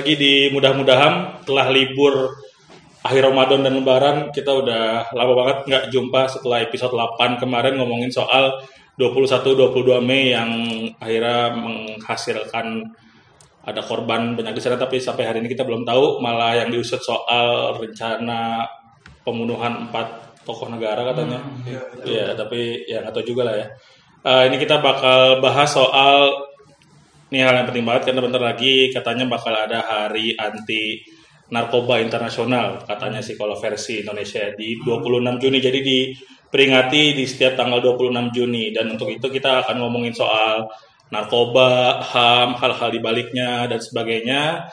lagi di mudah-mudahan telah libur akhir Ramadan dan Lebaran kita udah lama banget nggak jumpa setelah episode 8 kemarin ngomongin soal 21-22 Mei yang akhirnya menghasilkan ada korban banyak di sana tapi sampai hari ini kita belum tahu malah yang diusut soal rencana pembunuhan empat tokoh negara katanya. Iya, tapi ya nggak tahu juga lah ya. Eh, ini kita bakal bahas soal ini hal yang penting banget karena bentar lagi katanya bakal ada hari anti narkoba internasional katanya sih kalau versi Indonesia di 26 Juni. Jadi diperingati di setiap tanggal 26 Juni. Dan untuk itu kita akan ngomongin soal narkoba, HAM, hal-hal di baliknya dan sebagainya.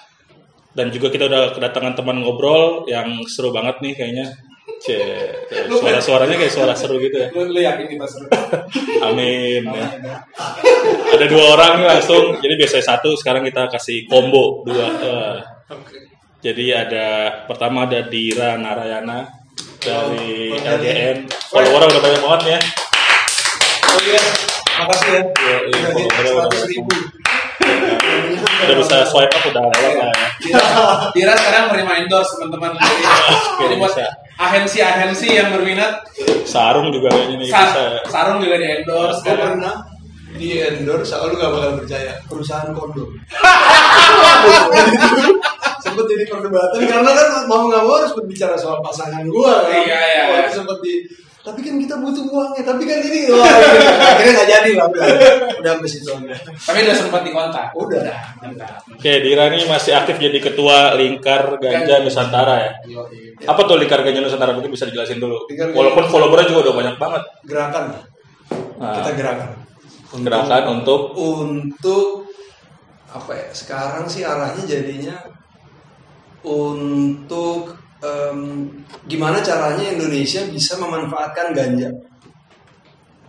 Dan juga kita udah kedatangan teman ngobrol yang seru banget nih kayaknya Cie, suara-suaranya kayak suara seru gitu ya. Lu, lu yakin kita seru? Amin. Ya. Ada dua orang langsung. Jadi biasanya satu, sekarang kita kasih combo dua. Eh, Oke. jadi ada pertama ada Dira Narayana dari Oh, LGN. Follower udah banyak banget ya. Oh iya, makasih ya. Iya, iya, follower udah 100 ribu. Udah bisa swipe up udah lewat lah ya. Dira, Dira sekarang menerima endorse teman-teman. Jadi, jadi buat bisa. agensi-agensi yang berminat, Sarung juga kayaknya nih sa- bisa. sarung juga di endorse. Gue pernah di endorse, lu gak bakal percaya perusahaan kondom. sempet jadi perdebatan karena kan mau nggak mau harus berbicara soal pasangan gua kan. Iya, iya, iya. sempet di tapi kan kita butuh uangnya tapi kan ini wah, gitu. akhirnya nggak jadi lah udah udah sampai situ aja. Tapi udah sempat dikontak. Udah. mantap. Oke, Dira nih masih aktif jadi ketua Lingkar Ganja Nusantara ya. Apa tuh Lingkar Ganja Nusantara? Mungkin bisa dijelasin dulu. Walaupun followernya juga udah banyak banget. gerakan Nah, kita gerakan gerakan untuk untuk apa ya sekarang sih arahnya jadinya untuk em, gimana caranya Indonesia bisa memanfaatkan ganja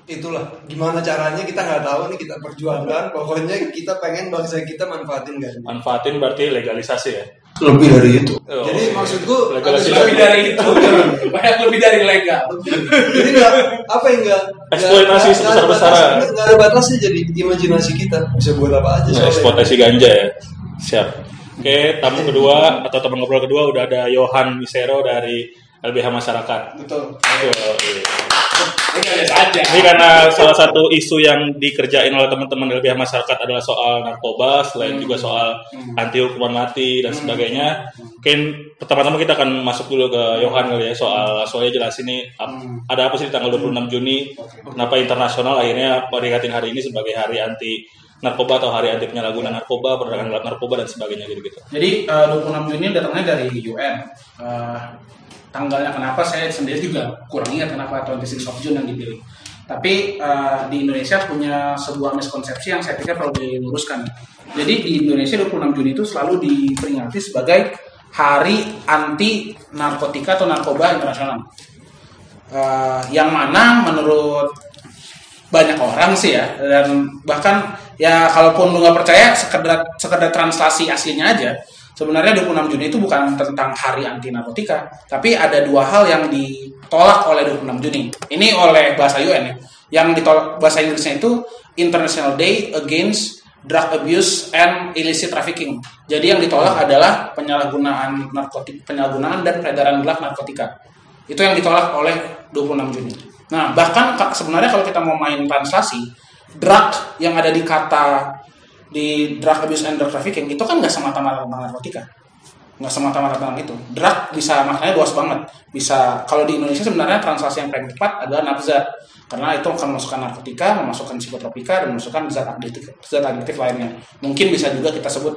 itulah gimana caranya kita nggak tahu nih kita perjuangkan pokoknya kita pengen bangsa kita manfaatin ganja manfaatin berarti legalisasi ya. lebih dari itu Oh, jadi iya. maksudku Legalisasi. Lebih dari itu, banyak lebih dari legal. jadi nggak apa yang nggak Eksploitasi sebesar-besaran. batas- nggak ada batasnya jadi imajinasi kita bisa buat apa aja Nah, eksploitasi ganja ya. Siap. Oke, tamu kedua atau teman ngobrol kedua udah ada Johan Misero dari LBH Masyarakat. Betul. Yo, iya. Ini karena salah satu isu yang dikerjain oleh teman-teman LBH Masyarakat adalah soal narkoba, selain juga soal anti hukuman mati dan sebagainya. Mungkin pertama-tama kita akan masuk dulu ke Johan kali ya soal soalnya jelas ini ada apa sih di tanggal 26 Juni? Kenapa internasional akhirnya peringatan hari ini sebagai hari anti narkoba atau hari anti penyalahgunaan narkoba, perdagangan gelap narkoba dan sebagainya gitu-gitu. Jadi eh, 26 Juni datangnya dari UN. Eh, tanggalnya kenapa saya sendiri juga kurang ingat kenapa 26 of June yang dipilih. Tapi eh, di Indonesia punya sebuah miskonsepsi yang saya pikir perlu diluruskan. Jadi di Indonesia 26 Juni itu selalu diperingati sebagai Hari Anti Narkotika atau Narkoba Internasional. Eh, yang mana menurut banyak orang sih ya. Dan bahkan ya kalaupun lu nggak percaya sekedar sekedar translasi aslinya aja sebenarnya 26 Juni itu bukan tentang hari anti narkotika tapi ada dua hal yang ditolak oleh 26 Juni. Ini oleh bahasa UN ya. Yang ditolak bahasa Inggrisnya itu International Day Against Drug Abuse and Illicit Trafficking. Jadi yang ditolak adalah penyalahgunaan narkotik penyalahgunaan dan peredaran gelap narkotika. Itu yang ditolak oleh 26 Juni. Nah, bahkan ka- sebenarnya kalau kita mau main translasi, drug yang ada di kata di drug abuse and drug trafficking itu kan nggak semata-mata tentang narkotika. Nggak semata-mata tentang itu. Drug bisa maknanya luas banget. Bisa kalau di Indonesia sebenarnya translasi yang paling tepat adalah nafza. Karena itu akan memasukkan narkotika, memasukkan psikotropika, dan memasukkan zat adiktif, zat adiktif lainnya. Mungkin bisa juga kita sebut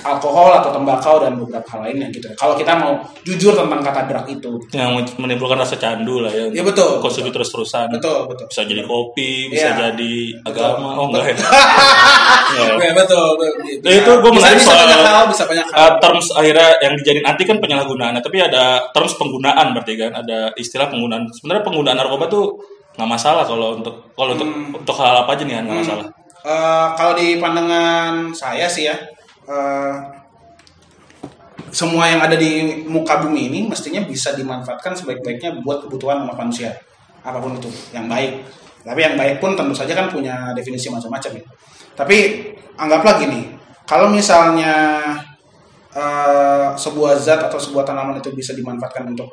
alkohol atau tembakau dan beberapa hal lainnya gitu. Kalau kita mau jujur tentang kata drug itu, Yang menimbulkan rasa candu lah ya. Ya, betul. Konsumsi terus-terusan. betul betul. Bisa jadi kopi, bisa Iya. jadi agama. Oh enggak ya. Ya. Ya, betul. betul. Ya, itu gua bisa, menarik bisa soal- banyak hal, bisa banyak hal. Uh, terms akhirnya yang dijadiin anti kan penyalahgunaan, Nah, tapi ada terms penggunaan berarti kan, ada istilah penggunaan. Sebenarnya penggunaan narkoba tuh nggak masalah kalau untuk kalau untuk untuk hal apa aja nih kan nggak masalah. Eh, kalau di pandangan saya sih ya, eh, semua yang ada di muka bumi ini mestinya bisa dimanfaatkan sebaik-baiknya buat kebutuhan umat manusia, apa pun itu yang baik. Tapi yang baik pun tentu saja kan punya definisi macam-macam ya. Tapi anggaplah gini, kalau misalnya eh, sebuah zat atau sebuah tanaman itu bisa dimanfaatkan untuk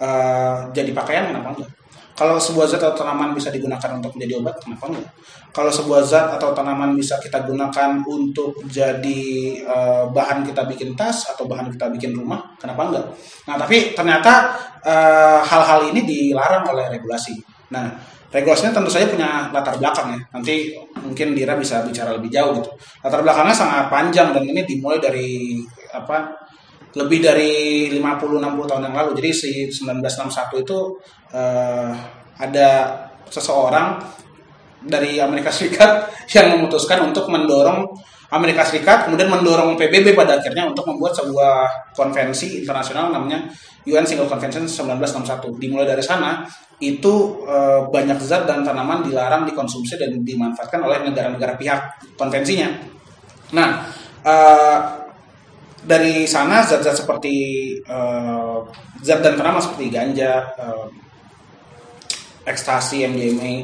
eh, jadi pakaian kenapa enggak kalau sebuah zat atau tanaman bisa digunakan untuk menjadi obat kenapa enggak kalau sebuah zat atau tanaman bisa kita gunakan untuk jadi eh, bahan kita bikin tas atau bahan kita bikin rumah kenapa enggak nah tapi ternyata eh, hal-hal ini dilarang oleh regulasi nah regulasinya tentu saja punya latar belakang ya. Nanti mungkin Dira bisa bicara lebih jauh gitu. Latar belakangnya sangat panjang dan ini dimulai dari apa? Lebih dari 50 60 tahun yang lalu. Jadi si 1961 itu eh, ada seseorang dari Amerika Serikat yang memutuskan untuk mendorong Amerika Serikat kemudian mendorong PBB pada akhirnya untuk membuat sebuah konvensi internasional namanya UN Single Convention 1961. Dimulai dari sana itu eh, banyak zat dan tanaman dilarang dikonsumsi dan dimanfaatkan oleh negara-negara pihak konvensinya. Nah, eh, dari sana zat-zat seperti eh, zat dan tanaman seperti ganja, eh, ekstasi, MDMA,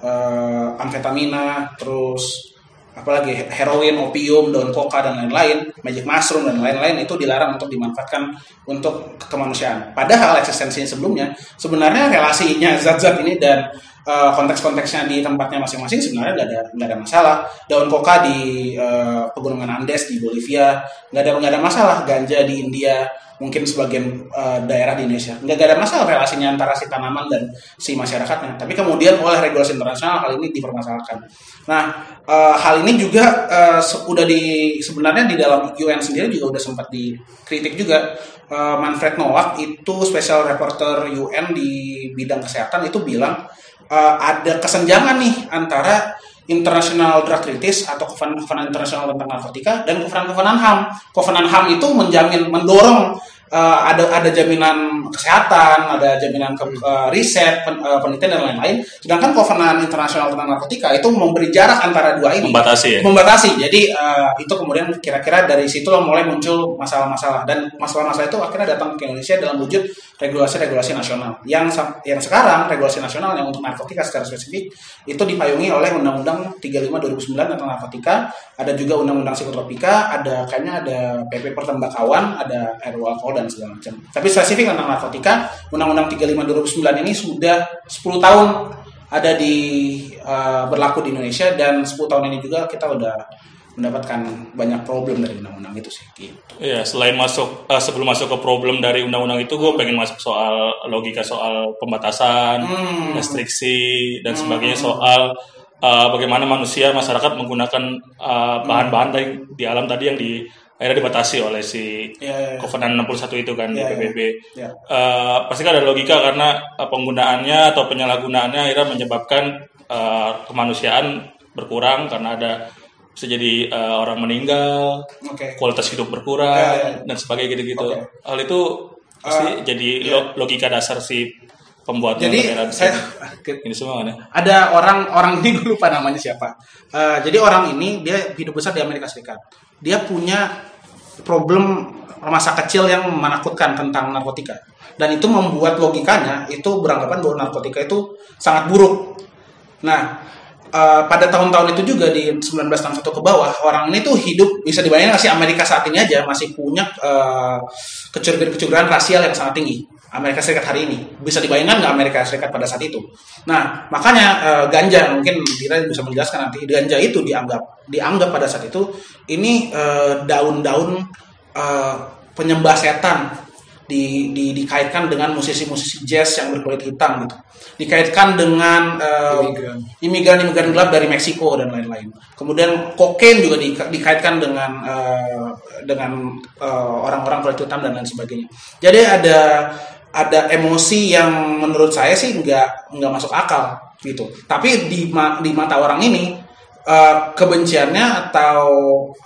eh, amfetamina, terus apalagi heroin, opium, daun koka dan lain-lain, magic mushroom dan lain-lain itu dilarang untuk dimanfaatkan untuk kemanusiaan. Padahal eksistensinya sebelumnya sebenarnya relasinya zat-zat ini dan eh, konteks-konteksnya di tempatnya masing-masing sebenarnya nggak ada nggak ada masalah. Daun koka di eh, pegunungan Andes di Bolivia nggak ada nggak ada masalah. Ganja di India mungkin sebagian eh, daerah di Indonesia nggak ada masalah relasinya antara si tanaman dan si masyarakatnya. Tapi kemudian oleh regulasi internasional hal ini dipermasalahkan. Nah eh, hal ini juga eh, se- udah di sebenarnya di dalam UN sendiri juga udah sempat dikritik juga. Eh, Manfred Nowak itu special reporter UN di bidang kesehatan itu bilang eh, ada kesenjangan nih antara International Drug Treaties atau Kovenan Internasional tentang narkotika dan Kovenan-Kovenan HAM. Kovenan HAM itu menjamin mendorong eh, ada ada jaminan kesehatan, ada jaminan ke, eh, riset, pen- eh, penelitian dan lain-lain. Sedangkan Kovenan Internasional tentang narkotika itu memberi jarak antara dua ini Membatasi ya. membatasi. Jadi eh, itu kemudian kira-kira dari situ mulai muncul masalah-masalah dan masalah-masalah itu akhirnya datang ke Indonesia dalam wujud regulasi-regulasi nasional. Yang yang sekarang regulasi nasional yang untuk narkotika secara spesifik itu dipayungi oleh Undang-Undang 35 2009 tentang narkotika, ada juga Undang-Undang psikotropika, ada kayaknya ada PP Pertembakawan, ada RUU alkohol dan segala macam. Tapi spesifik tentang narkotika, Undang-Undang 35 2009 ini sudah 10 tahun ada di uh, berlaku di Indonesia dan 10 tahun ini juga kita udah mendapatkan banyak problem dari undang-undang itu sih gitu. Iya, selain masuk eh, sebelum masuk ke problem dari undang-undang itu, gue pengen masuk soal logika soal pembatasan, Hmm. restriksi dan sebagainya soal eh, bagaimana manusia masyarakat menggunakan bahan-bahan dari di alam tadi yang di akhirnya dibatasi oleh si Ya, ya, ya. Covenant 61 itu kan di Ya, ya. PBB. Ya. Eh, pasti kan ada logika karena eh, penggunaannya atau penyalahgunaannya akhirnya menyebabkan eh, kemanusiaan berkurang karena ada bisa jadi eh, orang meninggal, Oke. kualitas hidup berkurang Ya, ya, ya. dan sebagainya gitu-gitu. Oke. Hal itu pasti Uh, jadi lo- logika dasar si pembuat Jadi saya ini semua kan ya. ada orang orang ini gue lupa namanya siapa. Eh, jadi orang ini dia hidup besar di Amerika Serikat. Dia punya problem masa kecil yang menakutkan tentang narkotika dan itu membuat logikanya itu beranggapan bahwa narkotika itu sangat buruk. Nah, eh, pada tahun-tahun itu juga di 1961 ke bawah orang ini tuh hidup bisa dibayangin nggak sih Amerika saat ini aja masih punya eh, kecurigaan-kecurigaan rasial yang sangat tinggi. Amerika Serikat hari ini bisa dibayangkan nggak Amerika Serikat pada saat itu. Nah makanya eh, ganja mungkin kita bisa menjelaskan nanti ganja itu dianggap dianggap pada saat itu ini eh, daun-daun eh, penyembah setan di, di- dikaitkan dengan musisi-musisi jazz yang berkulit hitam gitu dikaitkan dengan Imigran. imigran-imigran gelap dari Meksiko dan lain-lain kemudian kokain juga di- dikaitkan dengan eh, dengan orang-orang kulit hitam dan lain sebagainya jadi ada ada emosi yang menurut saya sih nggak nggak masuk akal gitu tapi di ma- di mata orang ini eh, kebenciannya atau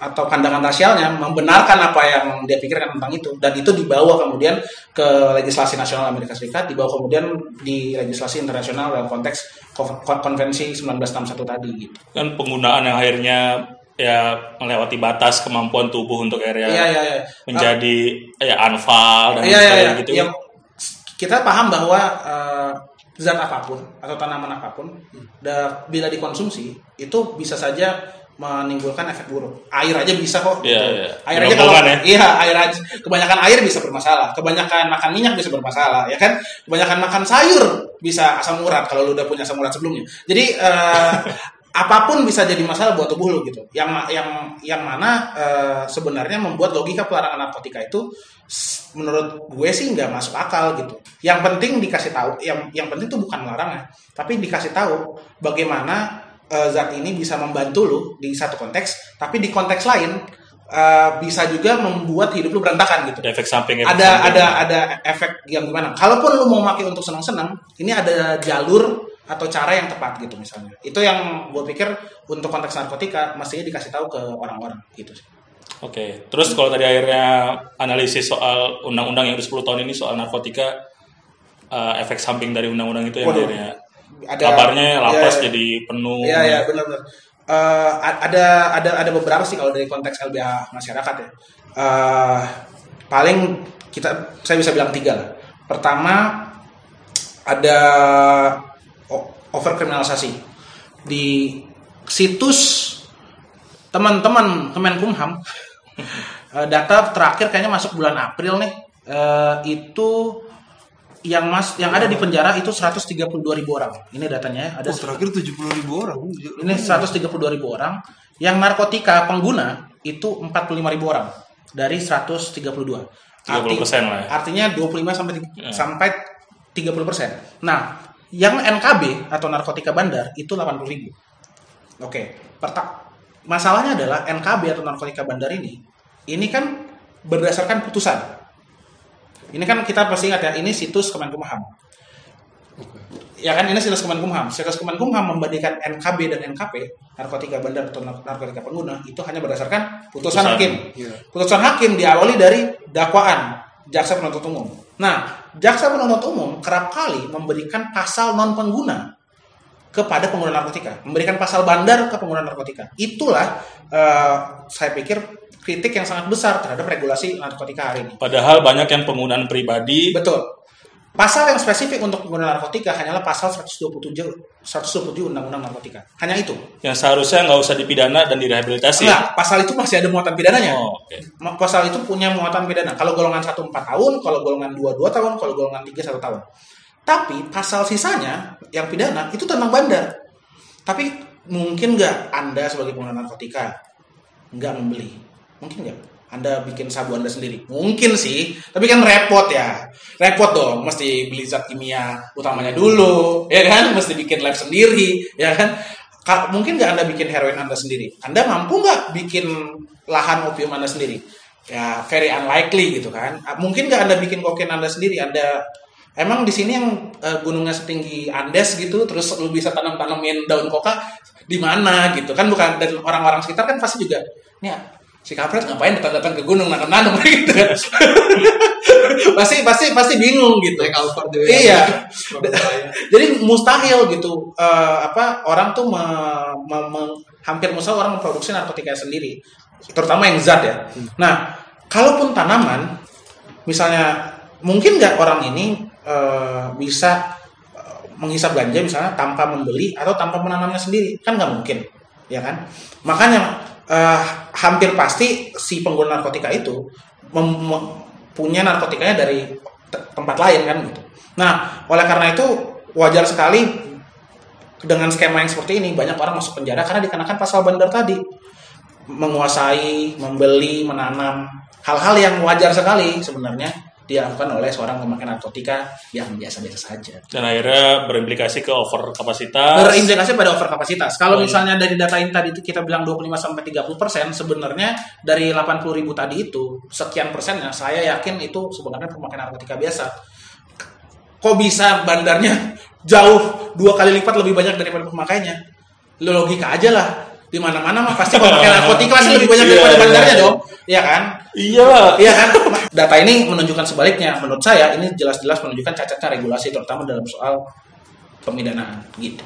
atau pandangan rasialnya membenarkan apa yang dia pikirkan tentang itu dan itu dibawa kemudian ke legislasi nasional Amerika Serikat dibawa kemudian di legislasi internasional dalam konteks ko- ko- konvensi 1961 tadi gitu. Kan penggunaan yang akhirnya ya melewati batas kemampuan tubuh untuk area Iya iya iya. menjadi ya anfal dan iya sebagainya iya. gitu. Yang kita paham bahwa eh, zat apa pun atau tanaman apa pun da- bila dikonsumsi itu bisa saja menimbulkan efek buruk. Air aja bisa kok. Iya, gitu. iya. Air aja kalau ya. iya air aja. Kebanyakan air bisa bermasalah. Kebanyakan makan minyak bisa bermasalah, ya kan? Kebanyakan makan sayur bisa asam urat kalau lu udah punya asam urat sebelumnya. Jadi eh, apa pun bisa jadi masalah buat tubuh lu gitu. Yang yang yang mana eh, sebenarnya membuat logika pelarangan narkotika itu menurut gue sih nggak masuk akal gitu. Yang penting dikasih tahu, yang yang penting tuh bukan melarang ya, tapi dikasih tahu bagaimana eh, zat ini bisa membantu lu di satu konteks, tapi di konteks lain eh, bisa juga membuat hidup lu berantakan gitu Ada efek samping efek ada samping. ada ada efek yang gimana kalaupun lu mau pakai untuk senang-senang ini ada jalur atau cara yang tepat gitu misalnya itu yang gue pikir untuk konteks narkotika mestinya dikasih tahu ke orang-orang gitu sih Oke, terus kalau tadi akhirnya analisis soal undang-undang yang udah 10 tahun ini soal narkotika, eh, efek samping dari undang-undang itu yang Waduh. akhirnya ada kabarnya lapas ya, jadi penuh. Iya iya benar-benar. Eh, a- ada ada ada beberapa sih kalau dari konteks LBH masyarakat ya. Eh, paling kita saya bisa bilang tiga lah. Pertama ada overkriminalisasi di situs teman-teman Kemenkumham eh, data terakhir kayaknya masuk bulan April nih eh, itu yang mas yang ada di penjara itu 132 ribu orang ini datanya ya. ada Oh, terakhir 70 ribu orang. ini 132 ribu orang yang narkotika pengguna itu 45 ribu orang dari 132 30% lah ya. artinya 25 sampai Ya. sampai 30 persen nah yang NKB atau narkotika bandar itu 80 ribu oke perta- masalahnya adalah NKB atau narkotika bandar ini ini kan berdasarkan putusan ini kan kita pasti ingat ya ini situs Kemenkumham ya kan ini situs Kemenkumham. Situs Kemenkumham membandingkan NKB dan NKP, narkotika bandar atau nar- narkotika pengguna, itu hanya berdasarkan putusan, Putusan. hakim. Iya. Putusan hakim diawali dari dakwaan jaksa penuntut umum. Nah, jaksa penuntut umum kerap kali memberikan pasal non pengguna kepada pengguna narkotika, memberikan pasal bandar ke pengguna narkotika. Itulah eh, saya pikir kritik yang sangat besar terhadap regulasi narkotika hari ini. Padahal banyak yang penggunaan pribadi Betul. Pasal yang spesifik untuk pengguna narkotika hanyalah pasal 127 127 Undang-Undang Narkotika. Hanya itu. yang seharusnya nggak usah dipidana dan direhabilitasi. Enggak, pasal itu masih ada muatan pidananya. Oh, oke. Ma- Pasal itu punya muatan pidana. Kalau golongan 1 4 tahun, kalau golongan 2 2 tahun, kalau golongan 3 1 tahun. Tapi pasal sisanya yang pidana itu tentang bandar. Tapi mungkin nggak Anda sebagai pengguna narkotika nggak membeli? Mungkin nggak? Anda bikin sabu Anda sendiri? Mungkin sih, tapi kan repot ya. Repot dong, mesti beli zat kimia utamanya dulu, ya kan? Mesti bikin lab sendiri, ya kan? Ka- Mungkin nggak Anda bikin heroin Anda sendiri? Anda mampu nggak bikin lahan opium Anda sendiri? Ya, very unlikely gitu kan. Ah, Mungkin nggak Anda bikin kokain Anda sendiri? Anda Emang di sini yang eh, gunungnya setinggi Andes gitu, terus lu bisa tanam-tanamin daun koka di mana gitu kan? Bukan dan orang-orang sekitar kan pasti juga, nih si kampret ngapain datang-datang ke gunung nanam-nanam gitu kan? pasti pasti pasti bingung gitu. Juga. Iya. Jadi mustahil gitu eh, apa orang tuh me- me- me- hampir mustahil orang memproduksi narkotika sendiri, terutama yang zat ya. Nah, kalaupun tanaman, misalnya mungkin nggak orang ini eh, bisa eh, menghisap ganja misalnya tanpa membeli atau tanpa menanamnya sendiri, kan nggak mungkin, ya kan? Makanya eh, hampir pasti si pengguna narkotika itu punya narkotikanya dari te- tempat lain kan gitu. Nah, oleh karena itu wajar sekali dengan skema yang seperti ini banyak orang masuk penjara karena dikenakan pasal bandar tadi menguasai, membeli, menanam hal-hal yang wajar sekali sebenarnya dilakukan oleh seorang pemakai narkotika yang biasa-biasa saja. Dan akhirnya berimplikasi ke over kapasitas. Berimplikasi pada overkapasitas. Kalau Oh, misalnya dari data ini tadi itu kita bilang 25 sampai 30 persen, sebenarnya dari 80 ribu tadi itu sekian persennya saya yakin itu sebenarnya pemakai narkotika biasa. Kok bisa bandarnya jauh dua kali lipat lebih banyak daripada pemakainya? Lo logika aja lah. Di mana-mana mah pasti pemakai narkotika pasti lebih banyak daripada iya, bandarnya dong. Iya kan? Iya. Iya kan? Data ini menunjukkan sebaliknya. Menurut saya ini jelas-jelas menunjukkan cacatnya regulasi terutama dalam soal pemidanaan gitu.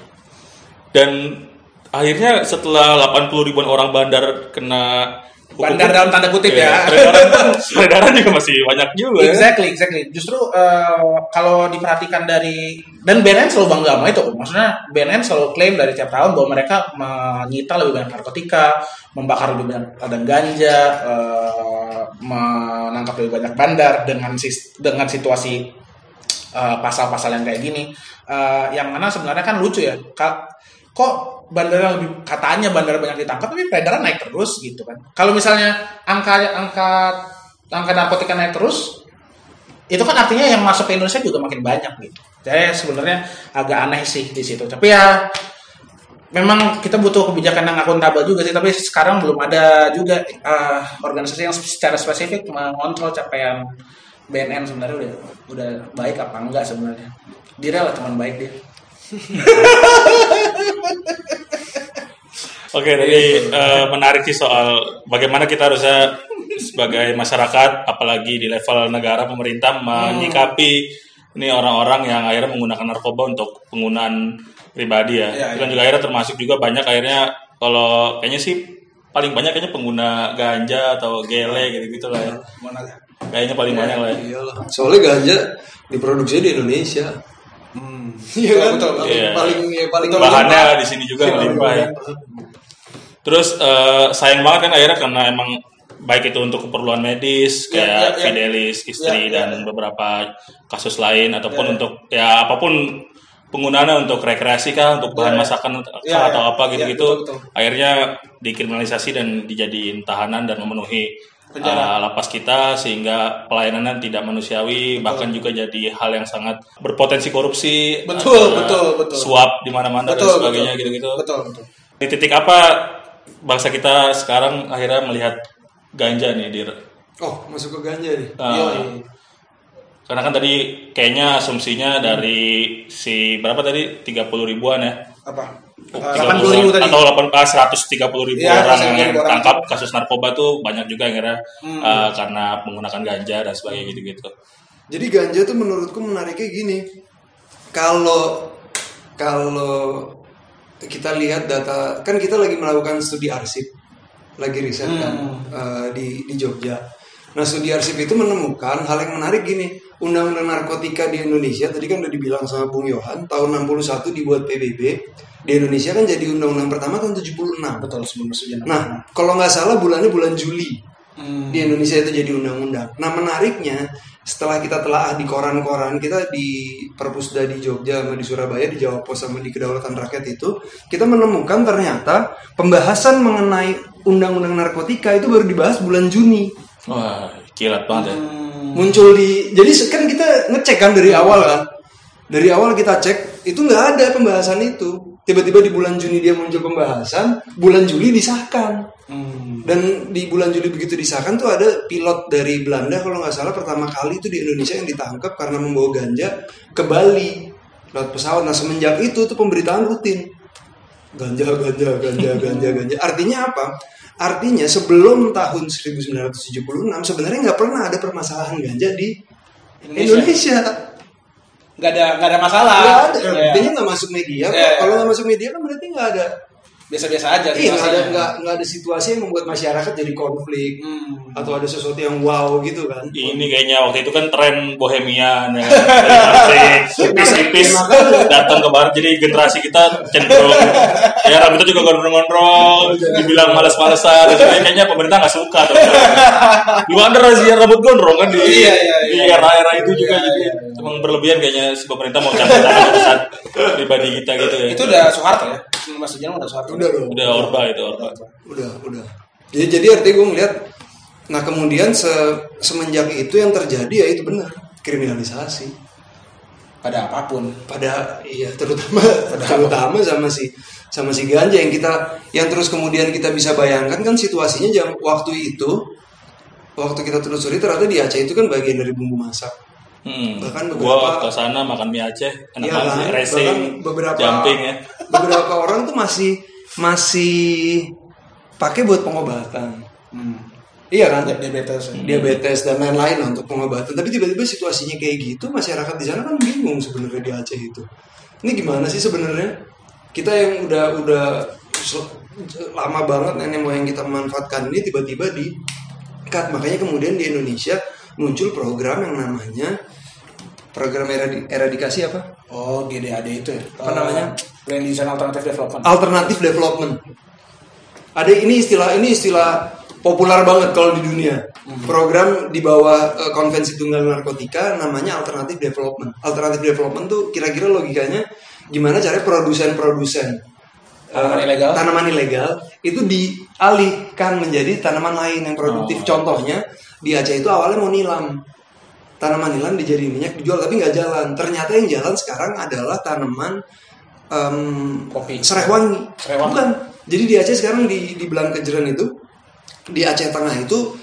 Dan akhirnya setelah 80 ribuan orang bandar kena bandar dalam tanda kutip Iya, ya. Peredaran pun peredaran juga masih banyak juga. Exactly, exactly. Justru eh, kalau diperhatikan dari dan BNN selalu bangga sama itu. Maksudnya BNN selalu klaim dari tiap tahun bahwa mereka menyita lebih banyak narkotika, membakar lebih banyak ladang ganja, eh, menangkap lebih banyak bandar dengan sis- dengan situasi eh, pasal-pasal yang kayak gini. Eh, yang mana sebenarnya kan lucu ya. Ka- kok bandara lebih katanya bandara banyak ditangkap tapi peredaran naik terus gitu kan. Kalau misalnya angka angka angka narkotika naik terus itu kan artinya yang masuk ke Indonesia juga makin banyak gitu. Jadi sebenarnya agak aneh sih di situ. Tapi ya memang kita butuh kebijakan yang akuntabel juga sih. Tapi sekarang belum ada juga eh, organisasi yang secara spesifik mengontrol capaian BNN sebenarnya udah udah baik apa enggak sebenarnya. Dia lah teman baik dia. Oke, tadi eh, menarik sih soal bagaimana kita harusnya sebagai masyarakat, apalagi di level negara pemerintah menyikapi ini orang-orang yang akhirnya menggunakan narkoba untuk penggunaan pribadi ya. Iya, Itu kan juga akhirnya termasuk juga banyak akhirnya kalau kayaknya sih paling banyak kayaknya pengguna ganja atau gele gitu-gitu lah ya. Kayaknya paling banyak lah ya. Iyalah. Soalnya ganja diproduksi di Indonesia. Iya kan? betul, Paling Iya. paling ya, paling Bahannya di sini juga Iya, melimpah ya. Terus eh, sayang banget kan akhirnya karena emang baik itu untuk keperluan medis Iya, kayak iya, iya. Fidelis istri Iya, iya. dan beberapa kasus lain ataupun Iya, iya. untuk ya apa pun penggunaannya untuk rekreasi kah untuk bahan Iya, iya. masakan Iya, atau iya. apa Iya, gitu-gitu betul, betul. akhirnya dikriminalisasi dan dijadiin tahanan dan memenuhi Penjara. uh, lapas kita sehingga pelayanannya tidak manusiawi bahkan juga jadi hal yang sangat berpotensi korupsi Betul, ada betul, betul. suap di mana-mana dan Betul, sebagainya betul. gitu-gitu Betul, betul. di titik apa bangsa kita sekarang akhirnya melihat ganja nih dir Oh, masuk ke ganja nih. Uh, Iya, karena kan tadi kayaknya asumsinya dari si berapa tadi 30 ribuan ya Apa? Oh, Eh, 30 80 ribu tadi. atau 8 ah, 130 ribu Iya, orang 130 yang ribu orang. tangkap kasus narkoba tuh banyak juga yang akhirnya Hmm. uh, karena menggunakan ganja dan sebagainya gitu-gitu. Jadi ganja tuh menurutku menariknya gini. Kalau kalau kita lihat data kan kita lagi melakukan studi arsip, lagi riset kan eh, di di Jogja. Nah studi arsip itu menemukan hal yang menarik gini. Undang-undang narkotika di Indonesia tadi kan udah dibilang sama Bung Yohan tahun 61 dibuat PBB. Di Indonesia kan jadi undang-undang pertama tahun 76. Betul sebelum. Nah, kalau nggak salah bulannya bulan Juli Hmm. di Indonesia itu jadi undang-undang. Nah menariknya setelah kita telah di koran-koran kita di Perpusda di Jogja sama di Surabaya di Jawa Pos sama di Kedaulatan Rakyat itu kita menemukan ternyata pembahasan mengenai undang-undang narkotika itu baru dibahas bulan Juni Wah, kilat banget ya. Hmm. muncul di jadi kan kita ngecek kan dari awal kan dari awal kita cek itu nggak ada pembahasan itu tiba-tiba di bulan Juni dia muncul pembahasan bulan Juli disahkan Hmm. dan di bulan Juli begitu disahkan tuh ada pilot dari Belanda kalau nggak salah pertama kali itu di Indonesia yang ditangkap karena membawa ganja ke Bali lewat pesawat. Nah semenjak itu tuh pemberitaan rutin ganja ganja ganja ganja ganja. Artinya apa? Artinya sebelum tahun 1976 sebenarnya nggak pernah ada permasalahan ganja di Indonesia. Indonesia. Nggak ada nggak ada masalah. Nggak ada. Iya. Artinya nggak masuk media. Iya. Kalau nggak masuk media kan berarti nggak ada Biasa-biasa aja. Iya, nggak ada nggak nggak ada situasi yang membuat masyarakat jadi konflik Hmm. atau ada sesuatu yang wow gitu kan? Ini kayaknya waktu itu kan tren bohemian ya. Tipis-tipis datang ke bar. Jadi generasi kita cenderung ya rambutnya juga gondrong-gondrong, dibilang males-malesan. Dan sebagainya. kayaknya pemerintah nggak suka tuh. Lu ada razia rambut gondrong kan di, Iya, iya, di iya. era-era itu juga Iya, jadi iya, emang berlebihan kayaknya si pemerintah mau campur tangan urusan pribadi kita gitu ya. Itu udah Soeharto ya? Mas Sujarno udah Soeharto. Udah dong. udah orba itu orba. Udah, udah. Jadi jadi artinya gue ngeliat, nah kemudian se- semenjak itu yang terjadi ya itu benar kriminalisasi. Pada apa pun. Pada iya terutama terutama sama si sama si ganja yang kita yang terus kemudian kita bisa bayangkan kan situasinya jam waktu itu waktu kita telusuri ternyata di Aceh itu kan bagian dari bumbu masak. Hmm. Bahkan Gua beberapa- ke sana makan mie Aceh, enak Iya banget kan? racing, beberapa jumping ya. Beberapa orang tuh masih masih pakai buat pengobatan. Hmm. Iya kan? Diabetes. Diabetes dan lain-lain lah untuk pengobatan. Tapi tiba-tiba situasinya kayak gitu, masyarakat di sana kan bingung sebenarnya di Aceh itu. Ini gimana sih sebenarnya? Kita yang udah udah lama banget nenek moyang kita memanfaatkan ini tiba-tiba di cut makanya kemudian di Indonesia muncul program yang namanya program eradi- eradikasi apa Oh, GDAD itu ya. Apa namanya? Land Design Alternative Development. alternatif development. Ada ini istilah ini istilah populer banget kalau di dunia. Program di bawah eh, konvensi tunggal narkotika namanya alternatif development. Alternatif development tuh kira-kira logikanya gimana caranya produsen-produsen eh, Tanaman ilegal? tanaman ilegal itu dialihkan menjadi tanaman lain yang produktif. Contohnya di Aceh itu awalnya mau nilam. Tanaman nilam dijadiin minyak dijual tapi nggak jalan. Ternyata yang jalan sekarang adalah tanaman em, Kopi. serai wangi. Bukan. Jadi di Aceh sekarang di di Belang Kejeran itu di Aceh Tengah itu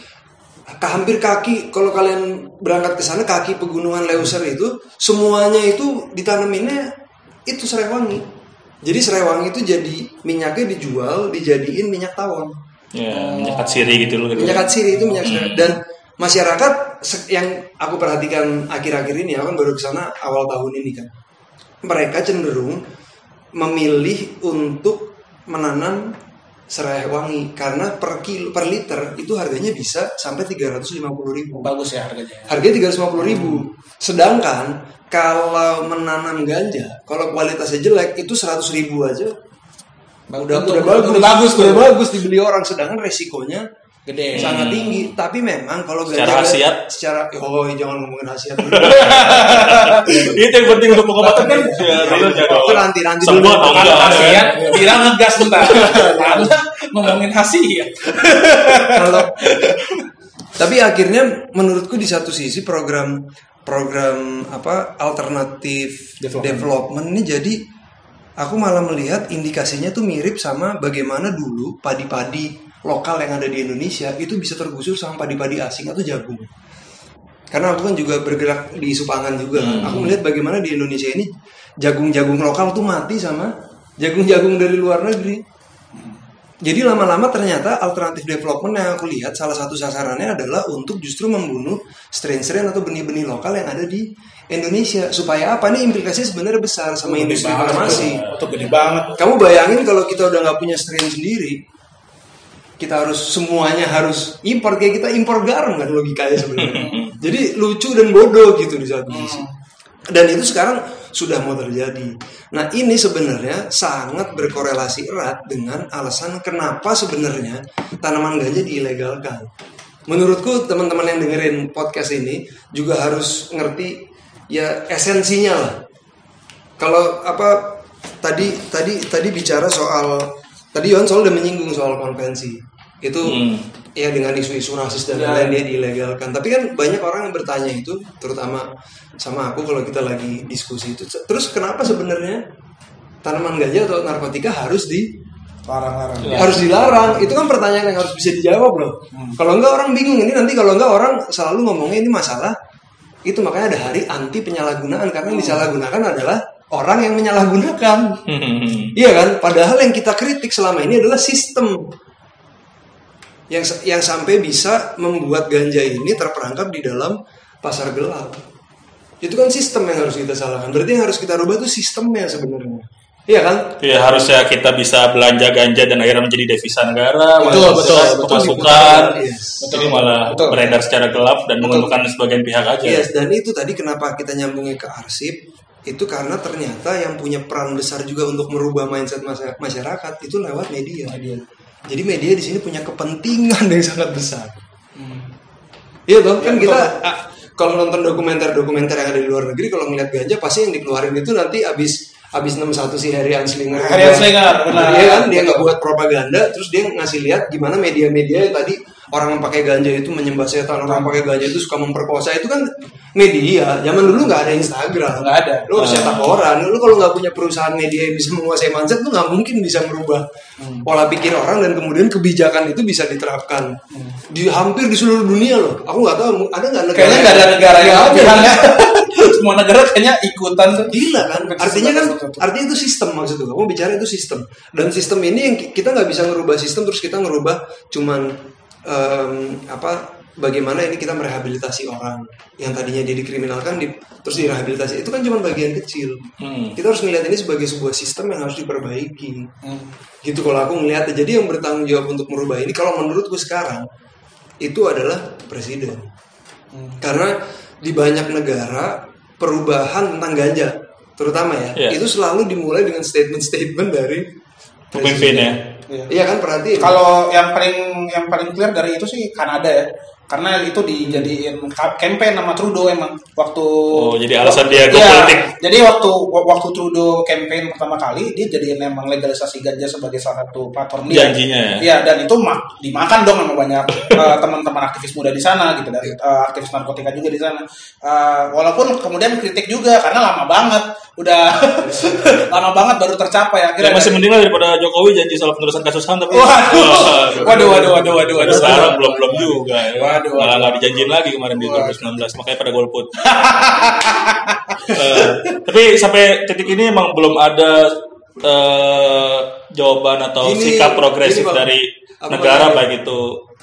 ke hampir kaki kalau kalian berangkat ke sana kaki pegunungan Leuser itu semuanya itu ditanaminnya itu serai wangi. Jadi serai wangi itu jadi minyaknya dijual dijadiin minyak tawon. Ya, minyak siri gitu loh. Gitu. Minyak atsiri itu minyak serai dan masyarakat yang aku perhatikan akhir-akhir ini aku kan baru ke sana awal tahun ini kan. Mereka cenderung memilih untuk menanam serai wangi karena per kilo per liter itu harganya bisa sampai 350.000 ribu. Bagus ya harganya. Harganya 350.000 ribu. Sedangkan kalau menanam ganja, kalau kualitasnya jelek itu 100.000 ribu aja. Udah, Udah- udah, bagus, udah bagus udah bagus dibeli orang. Sedangkan resikonya Gede. sangat tinggi. Tapi memang kalau Secara khasiat? secara oh jangan ngomongin khasiat dulu. Itu yang penting untuk pengobatan kan. Ya. Itu nanti nanti dulu. atau Kalau khasiat, bilang ngegas bentar. Anda ngomongin khasiat. Kalau tapi akhirnya menurutku di satu sisi program program apa alternatif Development. development, ini jadi aku malah melihat indikasinya tuh mirip sama bagaimana dulu padi-padi lokal yang ada di Indonesia itu bisa tergusur sama padi-padi asing atau jagung. Karena aku kan juga bergerak di isu pangan juga. kan. Aku melihat bagaimana di Indonesia ini jagung-jagung lokal tuh mati sama jagung-jagung dari luar negeri. Jadi lama-lama ternyata alternatif development yang aku lihat salah satu sasarannya adalah untuk justru membunuh strain-strain atau benih-benih lokal yang ada di Indonesia. Supaya apa? Ini implikasinya sebenarnya besar sama industri farmasi. Itu gede banget. Kamu bayangin kalau kita udah nggak punya strain sendiri, kita harus semuanya harus impor kayak kita impor garam kan logikanya sebenarnya. Jadi lucu dan bodoh gitu di satu sisi. Dan itu sekarang sudah mau terjadi. Nah ini sebenarnya sangat berkorelasi erat dengan alasan kenapa sebenarnya tanaman ganja diilegalkan. Menurutku teman-teman yang dengerin podcast ini juga harus ngerti ya esensinya lah kalau apa tadi tadi tadi bicara soal tadi Yon soal udah menyinggung soal konvensi itu Hmm. ya dengan isu-isu rasis dan Ya. lain-lain dia dilegalkan. Tapi kan banyak orang yang bertanya itu terutama sama aku kalau kita lagi diskusi itu. Terus kenapa sebenarnya tanaman ganja atau narkotika harus di Larang-larang. harus dilarang? Itu kan pertanyaan yang harus bisa dijawab loh. Kalau enggak orang bingung ini nanti kalau enggak orang selalu ngomongnya ini masalah. Itu makanya ada hari anti penyalahgunaan karena yang disalahgunakan adalah orang yang menyalahgunakan. Iya kan? Padahal yang kita kritik selama ini adalah sistem yang yang sampai bisa membuat ganja ini terperangkap di dalam pasar gelap itu kan sistem yang harus kita salahkan berarti yang harus kita rubah itu sistemnya sebenarnya iya kan Ya harusnya kita bisa belanja ganja dan akhirnya menjadi devisa negara, Betul, betul, betul, pemasukan. Yes. Ini malah Betul. beredar secara gelap dan menguntungkan sebagian pihak aja. Yes, dan itu tadi kenapa kita nyambungnya ke arsip itu karena ternyata yang punya peran besar juga untuk merubah mindset masy- masyarakat itu lewat media. Jadi media di sini punya kepentingan yang sangat besar. Iya toh kan kita ah, kalau nonton dokumenter-dokumenter yang ada di luar negeri kalau ngeliat ganja pasti yang dikeluarin itu nanti abis abis 61 si Harry Anslinger. Harry Anslinger, benar. Dia kan dia nggak buat propaganda terus dia ngasih lihat gimana media-media yang tadi orang yang pakai ganja itu menyembah setan, orang yang pakai ganja itu suka memperkosa itu kan media. Zaman dulu nggak ada Instagram. Nggak ada. Lu harus cetak koran. Lu kalau nggak punya perusahaan media yang bisa menguasai mindset, lu nggak mungkin bisa merubah pola pikir orang dan kemudian kebijakan itu bisa diterapkan di hampir di seluruh dunia loh. Aku nggak tahu ada nggak negara Kayaknya nggak ada negara yang Nggak ada. Semua negara kayaknya ikutan tuh. Gila kan? Artinya kan artinya itu sistem maksud gue. Kamu bicara itu sistem. Dan sistem ini yang ki- kita nggak bisa ngerubah sistem terus kita ngerubah cuman em, apa bagaimana ini kita merehabilitasi orang yang tadinya dia dikriminalkan di, terus direhabilitasi itu kan cuma bagian kecil Hmm. kita harus melihat ini sebagai sebuah sistem yang harus diperbaiki gitu kalau aku melihat jadi yang bertanggung jawab untuk merubah ini kalau menurutku sekarang itu adalah presiden karena di banyak negara perubahan tentang ganja terutama ya Iya. itu selalu dimulai dengan statement-statement dari Pemimpin ya. Iya. kan perhatiin Kalau yang paling yang paling clear dari itu sih Kanada ya. Karena itu dijadiin campaign sama Trudeau emang waktu Oh, jadi alasan dia go Iya, politik. Jadi waktu waktu Trudeau campaign pertama kali dia jadiin emang legalisasi ganja sebagai salah satu platform dia. Janjinya ya. Iya, dan itu mak dimakan dong sama banyak eh, teman-teman aktivis muda di sana gitu dari eh, aktivis narkotika juga di sana. Eh, walaupun kemudian kritik juga karena lama banget, udah lama banget baru tercapai Ya, akhirnya. masih mending lah daripada Jokowi janji soal penerusan kasus HAM tapi Waduh. Waduh, waduh, waduh, waduh, waduh. Sekarang belum belum juga. Ya. Waduh, Malah waduh. Nggak dijanjiin lagi kemarin di 2019 makanya pada golput. Eh, tapi sampai titik ini emang belum ada eh, jawaban atau Gini- sikap progresif gini, Bang. dari Aku negara mau- baik itu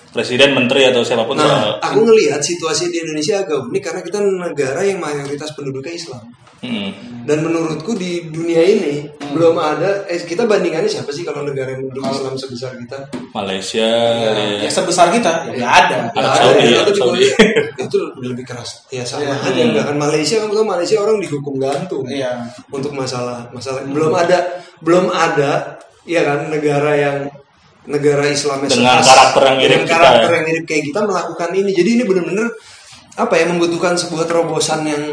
presiden, menteri atau siapa pun Nah, soal aku ngelihat situasi di Indonesia agak unik karena kita negara yang mayoritas penduduknya Islam. Hmm. Dan menurutku di dunia ini belum ada eh kita bandingannya siapa sih kalau negara yang penduduk Islam sebesar kita? Malaysia, Ya, ya. sebesar kita ya nggak ada. Arab Saudi, Arab itu juga Saudi. itu lebih keras. Ya sama Iya. aja enggak kan Malaysia kamu tahu Malaysia orang dihukum gantung. Iya. Untuk masalah masalah belum ada belum ada ya kan negara yang negara Islam Dengan karakter yang mirip dengan kita, karakter ya. yang mirip kayak kita melakukan ini. Jadi ini benar-benar apa ya membutuhkan sebuah terobosan yang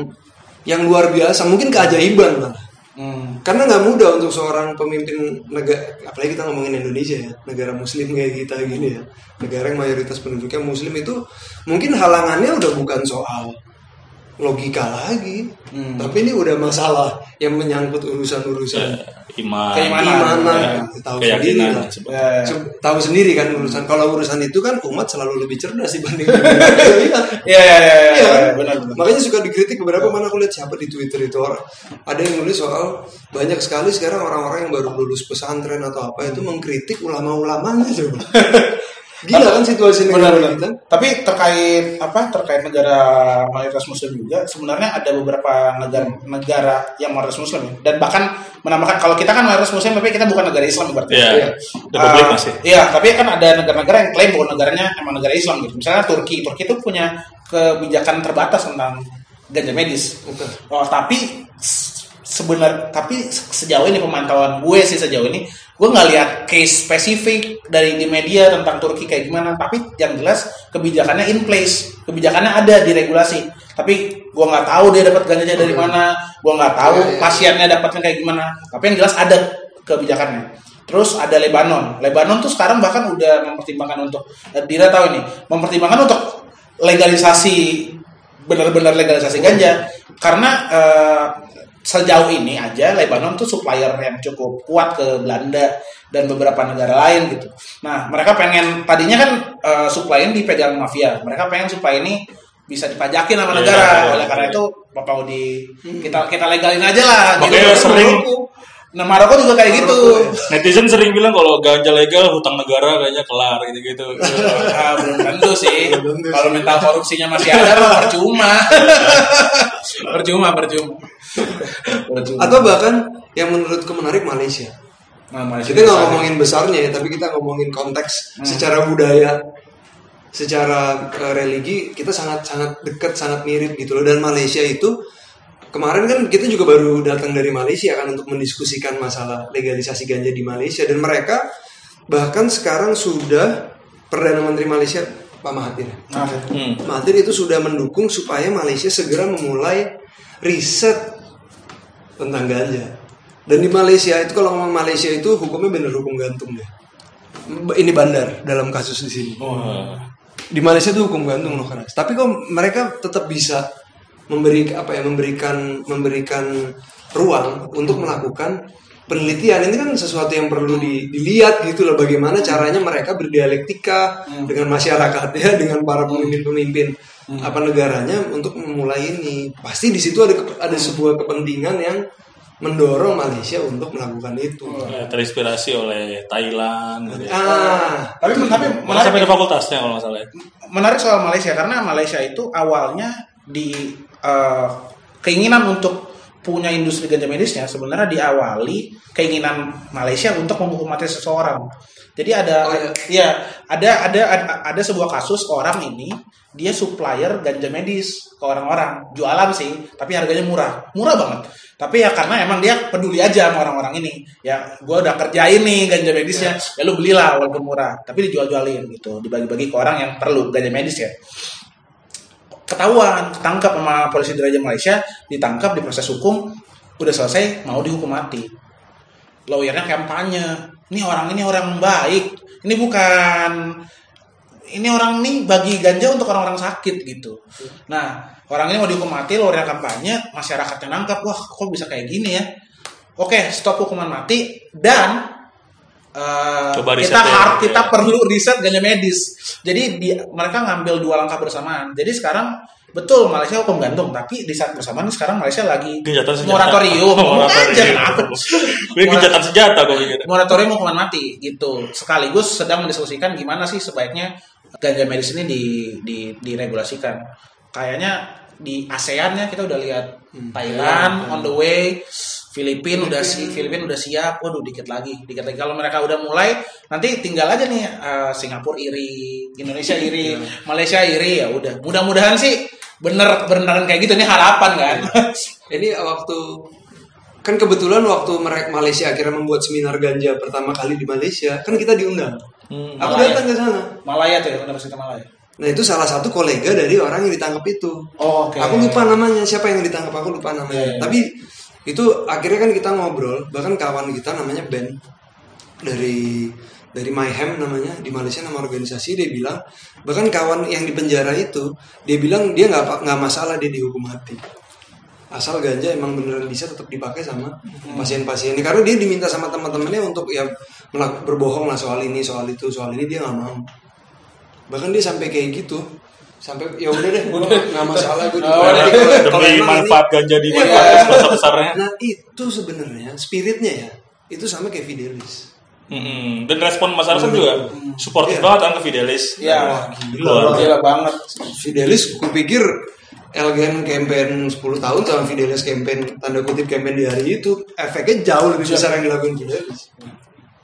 yang luar biasa, mungkin keajaiban malah. Hmm. Karena nggak mudah untuk seorang pemimpin negara, apalagi kita ngomongin Indonesia ya, negara Muslim kayak kita gini ya, negara yang mayoritas penduduknya Muslim itu mungkin halangannya udah bukan soal logika lagi, Hmm. tapi ini udah masalah yang menyangkut urusan-urusan iman, Keimanan. imanan, ya, tahu sendiri lah. Ya, ya. Tahu sendiri kan urusan kalau urusan itu kan umat selalu lebih cerdas dibanding Iya. Iya, iya, iya, iya, Iya iya, kan? Makanya suka dikritik beberapa mana aku lihat siapa di Twitter itu orang ada yang nulis soal banyak sekali sekarang orang-orang yang baru lulus pesantren atau apa itu mengkritik ulama-ulamanya coba. Gila kan situasi negara Benar-benar. kita. Tapi terkait apa terkait negara mayoritas muslim juga sebenarnya ada beberapa negara negara yang mayoritas muslim ya. dan bahkan menambahkan kalau kita kan mayoritas muslim tapi kita bukan negara Islam berarti. Iya, Iya. Republik Ah, masih. Iya, tapi kan ada negara-negara yang klaim bahwa negaranya emang negara Islam gitu. Misalnya Turki, Turki itu punya kebijakan terbatas tentang ganja medis. Oke. Oh, tapi sebenarnya tapi sejauh ini pemantauan gue sih sejauh ini gue nggak lihat case spesifik dari di media tentang Turki kayak gimana tapi yang jelas kebijakannya in place kebijakannya ada di regulasi tapi gue nggak tahu dia dapat ganjanya dari mana gue nggak tahu Iya, iya. pasiennya dapatnya kayak gimana tapi yang jelas ada kebijakannya. Terus ada Lebanon. Lebanon tuh sekarang bahkan udah mempertimbangkan untuk eh, Dira tahu ini mempertimbangkan untuk legalisasi benar-benar legalisasi ganja. Karena eh, sejauh ini aja Lebanon tuh supplier yang cukup kuat ke Belanda dan beberapa negara lain gitu. Nah mereka pengen tadinya kan eh, supply ini dipegang mafia, mereka pengen supaya ini bisa dipajakin sama Iya, negara. iya, Oleh iya. karena itu mau di kita kita legalin aja lah. Makanya gitu. sering-. Nah Maroko juga kayak gitu. Netizen sering bilang kalau ganja legal hutang negara kayaknya kelar gitu-gitu. Ah, belum tentu sih. Kalau mental korupsinya masih ada, mah percuma. percuma, percuma. Percuma. Atau bahkan yang menurutku menarik Malaysia. Nah, Malaysia Kita nggak ngomongin besarnya ya, tapi kita ngomongin konteks secara budaya, secara eh, religi kita sangat sangat dekat, sangat mirip gitu loh. Dan Malaysia itu kemarin kan kita juga baru datang dari Malaysia kan untuk mendiskusikan masalah legalisasi ganja di Malaysia dan mereka bahkan sekarang sudah perdana menteri Malaysia Pak Mahathir. Nah, Hmm. Mahathir itu sudah mendukung supaya Malaysia segera memulai riset tentang ganja. Dan di Malaysia itu kalau ngomong Malaysia itu hukumnya bener hukum gantung deh. Ini bandar dalam kasus di sini. Wah. Di Malaysia itu hukum gantung loh keras. Tapi kok mereka tetap bisa memberi apa ya memberikan memberikan ruang untuk melakukan penelitian. Ini kan sesuatu yang perlu di- dilihat gitu loh bagaimana caranya mereka berdialektika dengan masyarakat ya dengan para pemimpin-pemimpin apa negaranya untuk memulai ini. Pasti di situ ada ke- ada sebuah kepentingan yang mendorong Malaysia untuk melakukan itu. Ya, terinspirasi oleh Thailand gitu ya. Ah, Tapi tapi Malah sampai menarik, ada fakultasnya kalau nggak salah ya. menarik soal Malaysia karena Malaysia itu awalnya di eh, keinginan untuk punya industri ganja medisnya sebenarnya diawali keinginan Malaysia untuk menghukum mati seseorang. Jadi ada Oh, iya. ya ada ada ada, ada sebuah kasus orang ini dia supplier ganja medis ke orang-orang. Jualan sih tapi harganya murah. Murah banget. Tapi ya karena emang dia peduli aja sama orang-orang ini. Ya gue udah kerjain nih ganja medisnya ya lu belilah walaupun murah. Tapi dijual-jualin gitu dibagi-bagi ke orang yang perlu ganja medis ya ketahuan ketangkap sama polisi diraja Malaysia ditangkap diproses hukum udah selesai mau dihukum mati. Lawyernya kampanye ini orang ini orang baik ini bukan ini orang nih bagi ganja untuk orang-orang sakit gitu. Nah orang ini mau dihukum mati lawyernya kampanye masyarakatnya nangkap wah kok bisa kayak gini ya? Oke stop hukuman mati dan eh, Coba riset kita ya. har- kita perlu riset ganja medis jadi di, mereka ngambil dua langkah bersamaan. Jadi sekarang betul Malaysia hukum gantung tapi di saat bersamaan sekarang Malaysia lagi moratorium. Oh, moratorium. senjata pikir. moratorium hukuman mati gitu. Sekaligus sedang mendiskusikan gimana sih sebaiknya ganja medis ini di, di diregulasikan. Kayaknya di ASEAN ya kita udah lihat Thailand on the way Filipina udah si Filipina udah siap waduh dikit lagi dikit lagi kalau mereka udah mulai nanti tinggal aja nih eh, Singapura iri Indonesia iri Malaysia iri ya udah mudah-mudahan sih bener beneran kayak gitu ini harapan kan ini waktu kan kebetulan waktu mereka Malaysia akhirnya membuat seminar ganja pertama kali di Malaysia, kan kita diundang. Hmm. Aku Malaya. datang ke sana. Malaya tuh ya Universitas Malaya Nah itu salah satu kolega dari orang yang ditangkap itu. oh, oke Aku lupa namanya siapa yang ditangkap aku lupa namanya. Iya, iya. Tapi itu akhirnya kan kita ngobrol, bahkan kawan kita namanya Ben. Dari dari Mayhem namanya di Malaysia nama organisasi dia bilang bahkan kawan yang di penjara itu dia bilang dia nggak nggak masalah dia dihukum mati. Asal ganja emang beneran bisa tetap dipakai sama pasien-pasien ini. Karena dia diminta sama teman-temannya untuk ya berbohong lah soal ini soal itu soal ini dia nggak mau. Bahkan dia sampai kayak gitu sampai ya udah deh gue nggak masalah gue Oh, Jadi kalau- kalau Demi manfaat ganja di Iya. besar besarnya. Nah itu sebenarnya spiritnya ya itu sama kayak Fidelis. Mm-mm. Dan respon masyarakat juga supportive Iya. banget kan ke Fidelis. Iya. Wah, Luar gila banget Fidelis, kupikir Elgen campaign 10 tahun sama Fidelis campaign tanda kutip campaign di hari itu efeknya jauh lebih besar yang dilakukan Fidelis.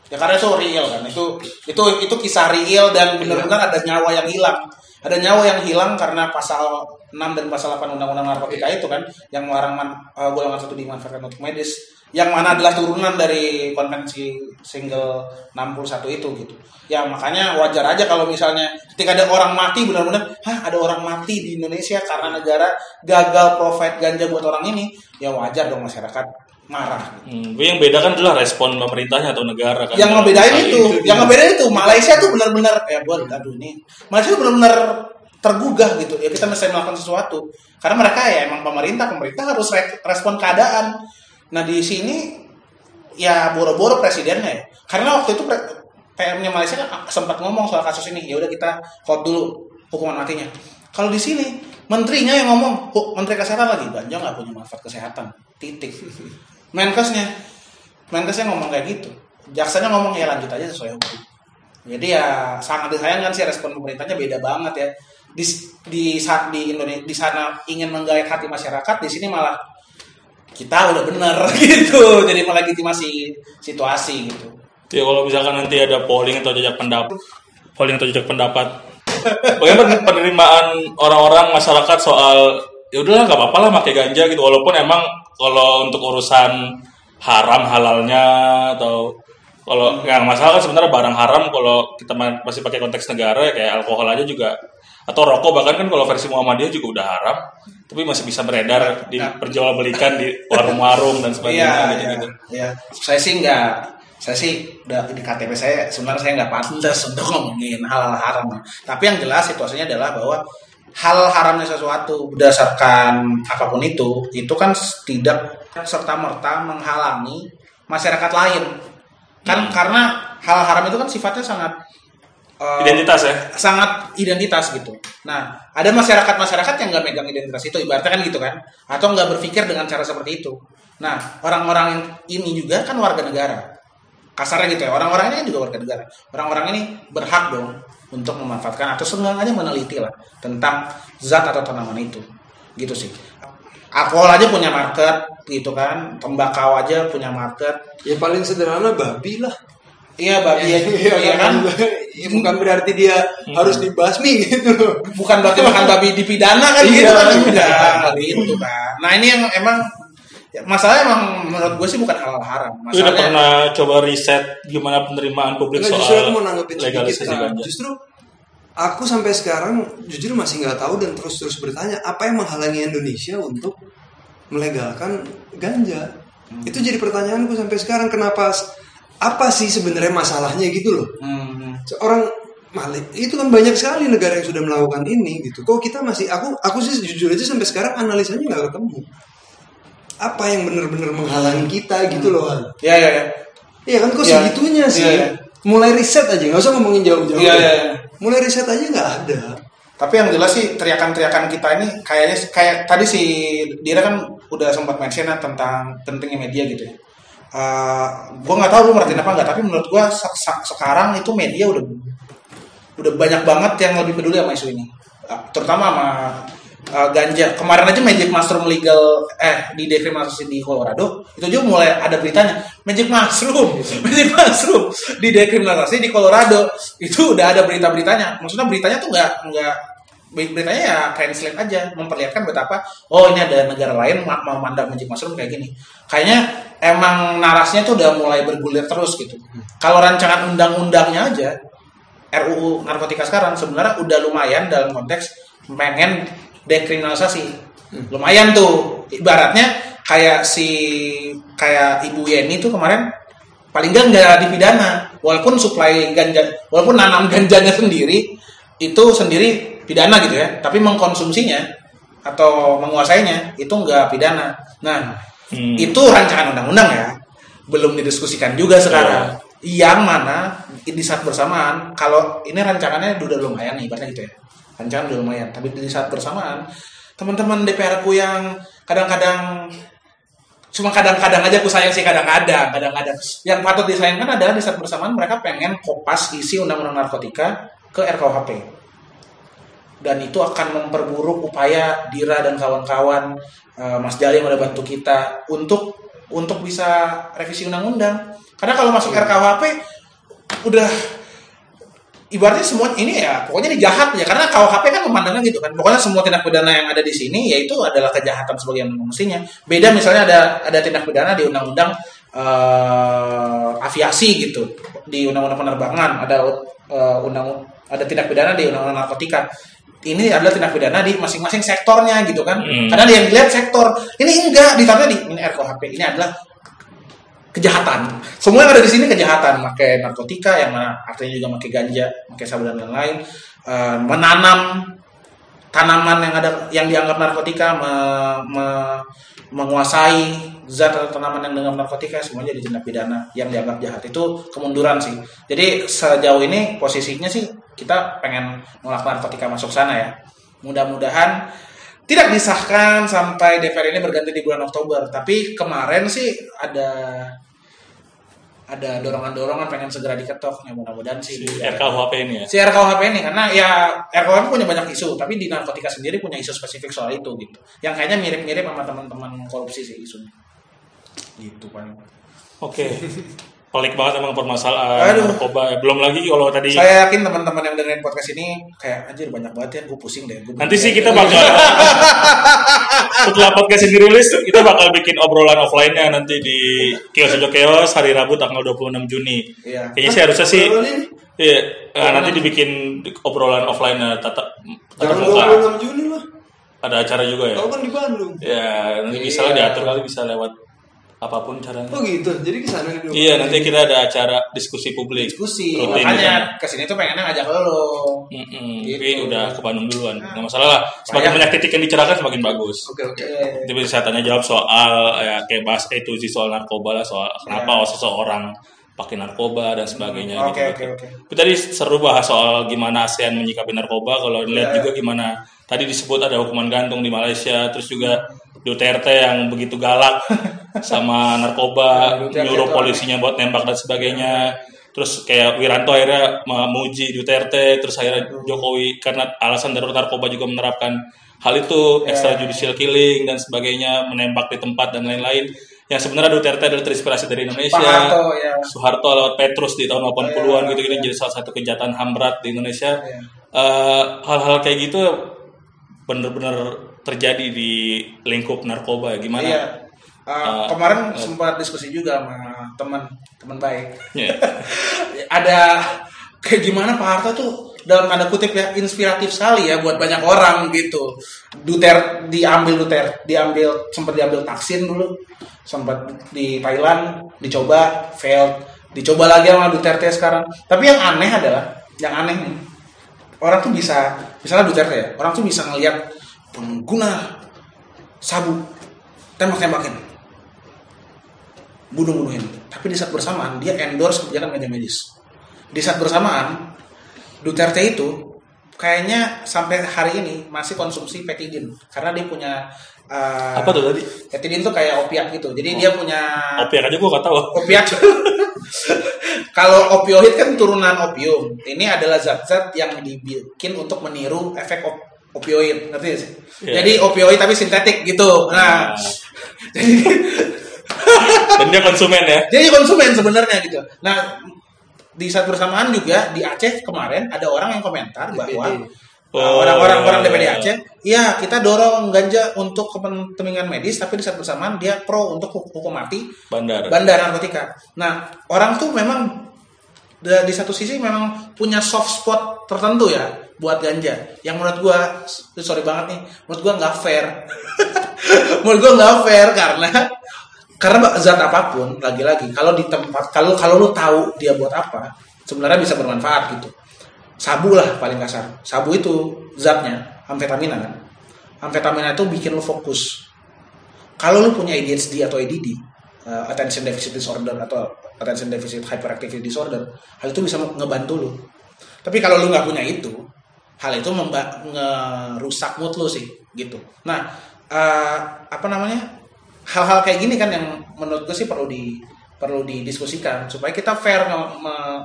ya karena itu real kan itu itu itu kisah real dan benar-benar ada nyawa yang hilang ada nyawa yang hilang karena pasal 6 dan pasal 8 undang-undang narkotika itu kan yang melarang man, eh, golongan satu dimanfaatkan untuk medis yang mana adalah turunan dari konvensi single 61 itu gitu. Ya makanya wajar aja kalau misalnya ketika ada orang mati benar-benar hah ada orang mati di Indonesia karena negara gagal provide ganja buat orang ini ya wajar dong masyarakat marah. Hmm, yang beda kan adalah respon pemerintahnya atau negara kan. yang ngebedain Nah, itu, yang ngebedain itu Malaysia tuh benar-benar ya buat aduh ini. Malaysia tuh benar-benar tergugah gitu. Ya kita mesti melakukan sesuatu. Karena mereka ya emang pemerintah pemerintah harus re- respon keadaan. Nah di sini ya boro-boro presidennya ya. Karena waktu itu PM-nya Malaysia kan sempat ngomong soal kasus ini. Ya udah kita hold dulu hukuman matinya. Kalau di sini menterinya yang ngomong "Hu- menteri kesehatan lagi? Ganja nggak punya manfaat kesehatan. Titik Menkesnya. Menkesnya ngomong kayak gitu. Jaksanya ngomong ya lanjut aja sesuai hukum. Jadi ya sangat disayangkan sih respon pemerintahnya beda banget ya. Di di saat di Indonesia di sana ingin menggait hati masyarakat di sini malah kita udah bener gitu. Jadi melegitimasi situasi gitu. Ya kalau misalkan nanti ada polling atau jajak pendapat, polling atau jajak pendapat, bagaimana penerimaan orang-orang masyarakat soal ya udahlah nggak apa-apa lah pakai ganja gitu walaupun emang kalau untuk urusan haram halalnya atau kalau yang masalah kan sebenarnya barang haram kalau kita ma- masih pakai konteks negara ya kayak alkohol aja juga atau rokok bahkan kan kalau versi Muhammadiyah juga udah haram tapi masih bisa beredar diperjualbelikan di warung-warung dan sebagainya Iya, gitu-gitu. iya, iya. Saya sih nggak, saya sih udah di KTP saya sebenarnya saya nggak pantas untuk ngomongin hal-hal haram. Tapi yang jelas situasinya adalah bahwa hal haramnya sesuatu berdasarkan apa pun itu, itu kan tidak serta merta menghalangi masyarakat lain. Kan karena hal haram itu kan sifatnya sangat eh, Identitas ya. sangat identitas gitu. Nah, ada masyarakat-masyarakat yang nggak megang identitas itu, ibaratnya kan gitu kan, atau nggak berpikir dengan cara seperti itu. Nah, orang-orang ini juga kan warga negara. Kasarnya gitu ya, orang-orang ini kan juga warga negara. Orang-orang ini berhak dong untuk memanfaatkan atau seenggaknya meneliti lah tentang zat atau tanaman itu. Gitu sih. Alkohol aja punya market gitu kan, tembakau aja punya market. Ya paling sederhana babi lah. Iya, babi ya, iya kan? Ya, bukan berarti dia harus dibasmi gitu bukan berarti makan babi dipidana kan Iya, gitu kan iya. enggak gitu kan nah ini yang emang ya, masalah emang menurut gue sih bukan hal haram Lu udah masalahnya pernah coba riset gimana penerimaan publik Enggak, justru aku soal mau nanggepin sedikit. legalisasi Nah, ganja? Justru aku sampai sekarang jujur masih nggak tahu dan terus terus bertanya apa yang menghalangi Indonesia untuk melegalkan ganja. Hmm. Itu jadi pertanyaanku sampai sekarang kenapa apa sih sebenarnya masalahnya gitu loh. Hmm, Orang Malik itu kan banyak sekali negara yang sudah melakukan ini gitu. Kok kita masih aku aku sih jujur aja sampai sekarang analisanya nggak ketemu. Apa yang benar-benar menghalangi kita gitu loh. Han. ya ya ya Iya kan kok Iya. segitunya sih. Iya, iya. Mulai riset aja, nggak usah ngomongin jauh-jauh. Iya, iya, iya. Mulai riset aja nggak ada. tapi yang jelas sih teriakan-teriakan kita ini kayaknya kayak tadi si Dira kan udah sempat mention ya tentang pentingnya media gitu ya Eh gue nggak tahu lu ngertiin apa nggak tapi menurut gue se- se- sekarang itu media udah udah banyak banget yang lebih peduli sama isu ini Eh, terutama sama eh, ganja kemarin aja magic mushroom legal eh di dekriminalisasi di Colorado. Itu juga mulai ada beritanya. Magic mushroom magic mushroom di dekriminalisasi di Colorado. Itu udah ada berita-beritanya. Maksudnya beritanya tuh nggak nggak beritanya ya translate aja. Memperlihatkan betapa oh ini ada negara lain ma- mau mandang magic mushroom kayak gini. Kayaknya emang narasinya tuh udah mulai bergulir terus gitu. Kalau rancangan undang-undangnya aja RUU narkotika sekarang sebenarnya udah lumayan dalam konteks pengen dekriminalisasi. Lumayan tuh. Ibaratnya kayak si kayak ibu Yeni tuh kemarin paling enggak nggak dipidana. Walaupun supply ganja walaupun nanam ganjanya sendiri itu sendiri pidana gitu ya. Tapi mengkonsumsinya atau menguasainya itu nggak pidana. Nah Hmm. itu rancangan undang-undang ya. Belum didiskusikan juga sekarang. Yang mana di saat bersamaan kalau ini rancangannya udah lumayan nih ibaratnya gitu ya rancangan udah lumayan. Tapi di saat bersamaan teman-teman DPR ku yang kadang-kadang cuma kadang-kadang aja aku sayang sih kadang-kadang kadang-kadang. Yang patut disayangkan adalah di saat bersamaan mereka pengen kopas isi undang-undang narkotika ke RKUHP dan itu akan memperburuk upaya Dira dan kawan-kawan eh, Mas Jali yang udah bantu kita untuk untuk bisa revisi undang-undang. Karena kalau masuk RKUHP udah ibaratnya semua ini ya pokoknya ini jahat ya. Karena KUHP kan memandangnya gitu kan. Pokoknya semua tindak pidana yang ada di sini yaitu adalah kejahatan sebagai mestinya beda misalnya ada ada tindak pidana di undang-undang eh, aviasi gitu. Di undang-undang penerbangan ada eh, undang ada tindak pidana di undang-undang narkotika. Ini adalah tindak pidana di masing-masing sektornya gitu kan. Hmm. karena dia yang dilihat sektor ini enggak ditaruhnya di ini RKUHP ini adalah kejahatan. Semua yang ada di sini kejahatan, pakai narkotika yang artinya juga pakai ganja, pakai sabu dan lain-lain, Eh, menanam tanaman yang ada yang dianggap narkotika, me- me- menguasai zat atau tanaman yang dianggap narkotika semuanya jadi tindak pidana yang dianggap jahat itu kemunduran sih. Jadi sejauh ini posisinya sih kita pengen nolak narkotika masuk sana ya. Mudah-mudahan tidak disahkan sampai DPR ini berganti di bulan Oktober. Tapi kemarin sih ada ada dorongan-dorongan pengen segera diketok. Ya mudah-mudahan sih. di- RKUHP ini ya. Si RKUHP ini karena ya RKUHP punya banyak isu, tapi di narkotika sendiri punya isu spesifik soal itu gitu. Yang kayaknya mirip-mirip sama teman-teman korupsi sih isunya. Gitu paling. Oke. Pelik banget emang permasalahan Aduh. narkoba. Belum lagi kalau tadi Saya yakin teman-teman yang dengerin podcast ini kayak anjir banyak banget ya, gue pusing deh. Gua nanti sih bingung. kita bakal setelah podcast ini rilis kita bakal bikin obrolan offline-nya nanti di kios Ojo Kios hari Rabu tanggal 26 Juni. Iya. Kayaknya sih harusnya sih iya eh, nanti dibikin obrolan offline tatap tatap Jangan muka. 26 Juni lah. Ada acara juga ya. Kau kan di Bandung. Ya, nanti bisa diatur kali bisa lewat apa pun caranya. Oh gitu. Jadi ke sana di Iya, nanti kita ada acara diskusi publik. diskusi. Rutin, Makanya ke sini tuh pengennya ngajak lo. Mm-mm, Gitu. Tapi udah ke Bandung duluan. Nggak masalah lah. Semakin Banyak. banyak titik yang dicerahkan semakin bagus. Oke oke. Iya. Nanti bisa saya tanya jawab soal ya kayak bahas itu sih soal narkoba lah soal kenapa Ya. seseorang pakai narkoba dan sebagainya Oke gitu. oke oke. Tapi tadi seru bahas soal gimana ASEAN menyikapi narkoba. Kalau lihat Iya. juga gimana tadi disebut ada hukuman gantung di Malaysia, terus juga Duterte yang begitu galak sama narkoba, Ya, nyuruh polisinya buat nembak dan sebagainya. Terus kayak Wiranto akhirnya memuji Duterte, terus akhirnya Jokowi karena alasan darurat narkoba juga menerapkan hal itu, Ya. extrajudicial killing dan sebagainya, menembak di tempat dan lain-lain. Yang sebenarnya Duterte adalah terinspirasi dari Indonesia. Pak Harto ya. Soeharto lewat Petrus di tahun 80-an Iya. gitu gitu jadi salah satu kejahatan HAM berat di Indonesia. Iya. Eh, hal-hal kayak gitu bener-bener terjadi di lingkup narkoba. Gimana? Iya. Uh, Uh, kemarin sempat diskusi juga sama teman teman baik. Ya. Ada kayak gimana Pak Harto tuh dalam tanda kutip ya inspiratif sekali ya buat banyak orang gitu. Duterte diambil Duterte, diambil sempat diambil Taksin dulu, sempat di Thailand dicoba failed, dicoba lagi sama Duterte sekarang. Tapi yang aneh adalah yang aneh nih orang tuh bisa misalnya Duterte ya, orang tuh bisa ngelihat pengguna sabu tembak-tembakin bunuh-bunuhin. Tapi di saat bersamaan dia endorse kebijakan ganja medis. Di saat bersamaan Duterte itu kayaknya sampai hari ini masih konsumsi petidin. Karena dia punya uh, Apa tuh tadi? petidin tuh kayak opiat gitu. Jadi dia punya Opiak aja gua gak tahu. opiat kalau opioid kan turunan opium. Ini adalah zat-zat yang dibikin untuk meniru efek op- opioid. Ngerti gak sih? Iya. jadi opioid tapi sintetik gitu. Nah. Jadi Dan dia konsumen ya. jadi konsumen sebenarnya gitu. Nah, di saat bersamaan juga di Aceh kemarin ada orang yang komentar bahwa Oh. uh, orang-orang orang DPD Aceh, ya kita dorong ganja untuk kepentingan medis, tapi di saat bersamaan dia pro untuk huk- hukum mati Bandar. bandar narkotika. Nah, orang tuh memang di satu sisi memang punya soft spot tertentu ya buat ganja. Yang menurut gua sorry banget nih, menurut gua nggak fair. menurut gua nggak fair karena karena zat apa pun lagi-lagi kalau di tempat kalau kalau lu tahu dia buat apa sebenarnya bisa bermanfaat gitu. Sabu lah paling kasar. Sabu itu zatnya amfetamina kan. Amfetamina itu bikin lu fokus. Kalau lu punya ADHD atau ADD uh, attention deficit disorder atau attention deficit hyperactivity disorder hal itu bisa ngebantu lu. Tapi kalau lu nggak punya itu hal itu ngerusak mood lu sih gitu. Nah uh, apa namanya hal-hal kayak gini kan yang menurut gue sih perlu di perlu didiskusikan supaya kita fair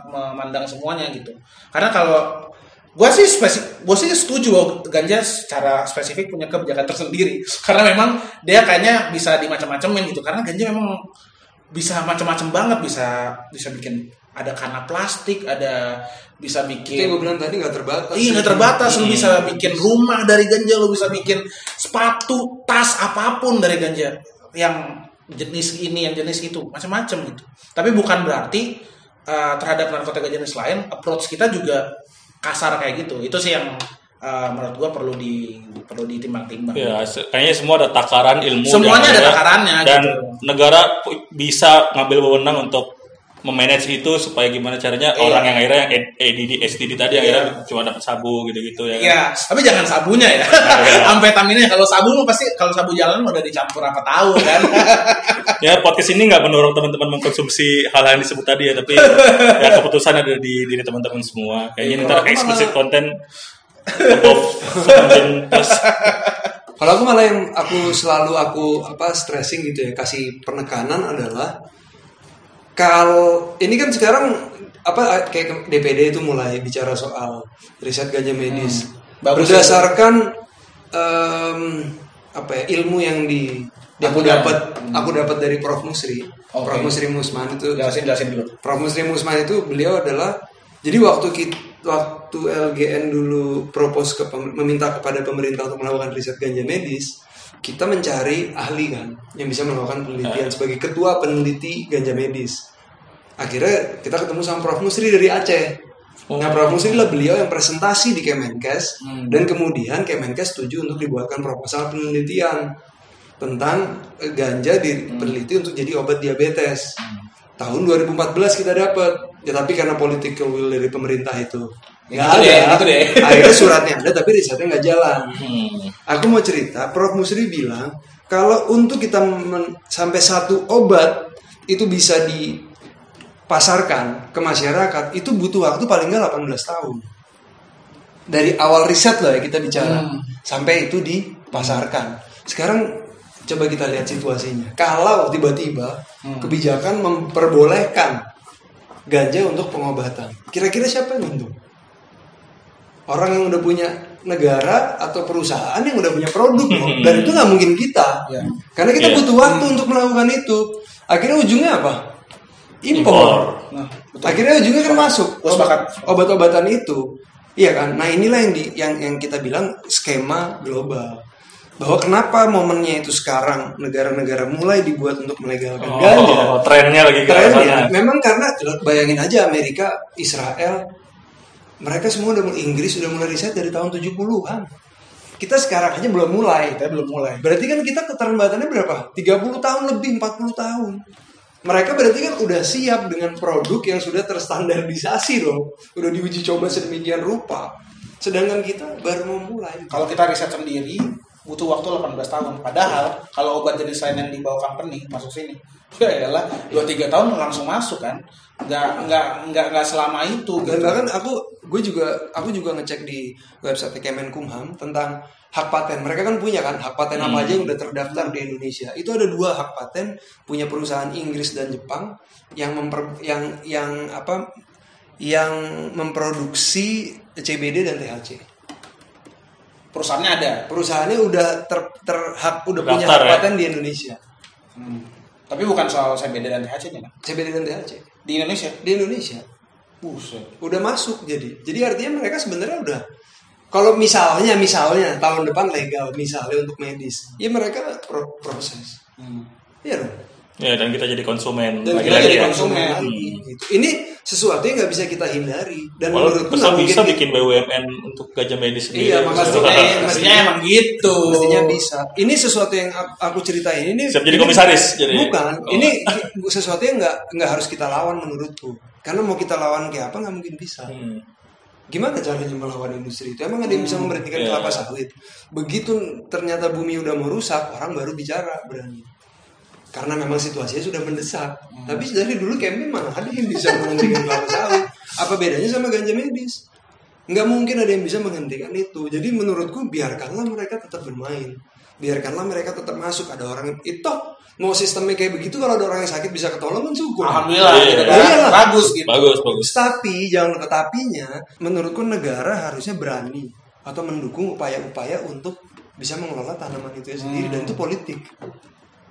memandang semuanya gitu. Karena kalau gue sih spesifik gue sih setuju bahwa ganja secara spesifik punya kebijakan tersendiri. Karena memang dia kayaknya bisa dimacam-macamin gitu. Karena ganja memang bisa macam-macam banget bisa bisa bikin ada karena plastik ada bisa bikin gue bilang tadi nggak terbatas. Iya nggak terbatas, lu bisa bikin rumah dari ganja, lu bisa bikin sepatu, tas apa pun dari ganja yang jenis ini, yang jenis itu, macam-macam gitu. Tapi bukan berarti uh, terhadap narkotika jenis lain approach kita juga kasar kayak gitu. Itu sih yang uh, menurut gua perlu di perlu ditimbang-timbang. Ya, kayaknya semua ada takaran ilmu. Semuanya ada takarannya, Dan gitu. negara bisa ngambil wewenang untuk memanage itu supaya gimana caranya Iya. orang yang akhirnya yang ADD, STD tadi Iya. akhirnya cuma dapat sabu gitu-gitu ya. kan? Iya, tapi jangan sabunya ya. Iya. Amfetaminnya kalau sabu mah pasti kalau sabu jalan udah dicampur apa tahu kan. Ya podcast ini nggak mendorong teman-teman mengkonsumsi hal-hal yang disebut tadi ya, tapi ya keputusan ada di diri teman-teman semua. Kayaknya Iya, ntar above 17 plus. Kalau aku malah yang aku selalu aku apa stressing gitu ya kasih penekanan adalah kalau ini kan sekarang apa kayak DPD itu mulai bicara soal riset ganja medis. Bagus berdasarkan em, apa ya ilmu yang di Dia aku dapat. aku dapat dari Prof. Musri. Oke. Prof. Musri Musman itu jelasin jelasin dulu. Prof. Musri Musman itu beliau adalah jadi waktu kita waktu LGN dulu propose ke meminta kepada pemerintah untuk melakukan riset ganja medis, kita mencari ahli kan yang bisa melakukan penelitian sebagai ketua peneliti ganja medis. Akhirnya kita ketemu sama Prof Musri dari Aceh. Nah, Prof Musri adalah beliau yang presentasi di Kemenkes dan kemudian Kemenkes setuju untuk dibuatkan proposal penelitian tentang eh, ganja diteliti untuk jadi obat diabetes. Tahun 2014 kita dapat. Ya tapi karena political will dari pemerintah itu Ya, gitu deh, ada. gitu deh. Akhirnya suratnya ada tapi risetnya nggak jalan. Hmm. Aku mau cerita, Prof Musri bilang kalau untuk kita men- sampai satu obat itu bisa di pasarkan ke masyarakat itu butuh waktu paling nggak 18 tahun. Dari awal riset loh ya kita bicara Hmm. sampai itu dipasarkan. Sekarang coba kita lihat situasinya. Kalau tiba-tiba Hmm. kebijakan memperbolehkan ganja untuk pengobatan, kira-kira siapa yang untung? Orang yang udah punya negara atau perusahaan yang udah punya produk loh. Dan itu nggak mungkin kita. Ya. Karena kita Iya. butuh waktu untuk melakukan itu. Akhirnya ujungnya apa? Impor. Nah, betul. Akhirnya ujungnya kan masuk sepakat. obat-obatan itu. Iya kan? Nah, inilah yang di yang yang kita bilang skema global. Bahwa kenapa momennya itu sekarang negara-negara mulai dibuat untuk melegalkan ganja. Oh, trennya lagi ke Trennya sana. memang karena bayangin aja Amerika, Israel, mereka semua udah mulai Inggris udah mulai riset dari tahun 70-an. Kita sekarang aja belum mulai. Kita belum mulai. Berarti kan kita keterlambatannya berapa? 30 tahun lebih, 40 tahun. Mereka berarti kan udah siap dengan produk yang sudah terstandarisasi loh. Udah diuji coba sedemikian rupa. Sedangkan kita baru mau mulai. Kalau kita riset sendiri butuh waktu 18 tahun. Padahal kalau obat jenis lain yang dibawa company masuk sini, ya adalah 2-3 tahun langsung masuk kan. Nggak nggak nggak nggak selama itu Dan gitu. bahkan aku gue juga aku juga ngecek di website Kemenkumham tentang hak paten. Mereka kan punya kan hak paten apa aja yang udah terdaftar di Indonesia. Itu ada dua hak paten punya perusahaan Inggris dan Jepang yang memper, yang yang apa yang memproduksi CBD dan THC. Perusahaannya ada. Perusahaannya udah ter, ter- hak udah punya Daftar hak ya? paten di Indonesia. Hmm. Tapi bukan soal CBD dan THC nya. CBD dan THC Di Indonesia. di Indonesia. Buset. udah masuk jadi jadi artinya mereka sebenarnya udah kalau misalnya misalnya tahun depan legal misalnya untuk medis ya mereka pro- proses Hmm. Iya dong Ya, dan kita jadi konsumen. Dan kita jadi ya. konsumen. lagi, gitu. ini sesuatu yang nggak bisa kita hindari dan Walau menurutku bisa, nggak bisa mungkin bikin BUMN untuk gajah medis sendiri. Iya, Maksudnya, maksudnya emang gitu. mestinya bisa ini sesuatu yang aku- ceritain ini Siap jadi ini- komisaris, jadi. bukan Oh. ini sesuatu yang nggak nggak harus kita lawan menurutku karena mau kita lawan kayak apa nggak mungkin bisa Hmm. Gimana caranya melawan industri itu? Emang ada yang bisa memberhentikan iya. kelapa sawit? Begitu ternyata bumi udah mau rusak, orang baru bicara berani. Karena memang situasinya sudah mendesak. Tapi dari dulu campaign mana ada yang bisa menghentikan kelapa sawit? Apa bedanya sama ganja medis? Nggak mungkin ada yang bisa menghentikan itu. Jadi menurutku biarkanlah mereka tetap bermain. Biarkanlah mereka tetap masuk. Ada orang yang itu mau sistemnya kayak begitu kalau ada orang yang sakit bisa ketolong kan syukur. Alhamdulillah, Iya. gitu Iya kan. lah. bagus gitu. Bagus, bagus. Tapi jangan tetapinya, menurutku negara harusnya berani atau mendukung upaya-upaya untuk bisa mengelola tanaman itu sendiri dan itu politik.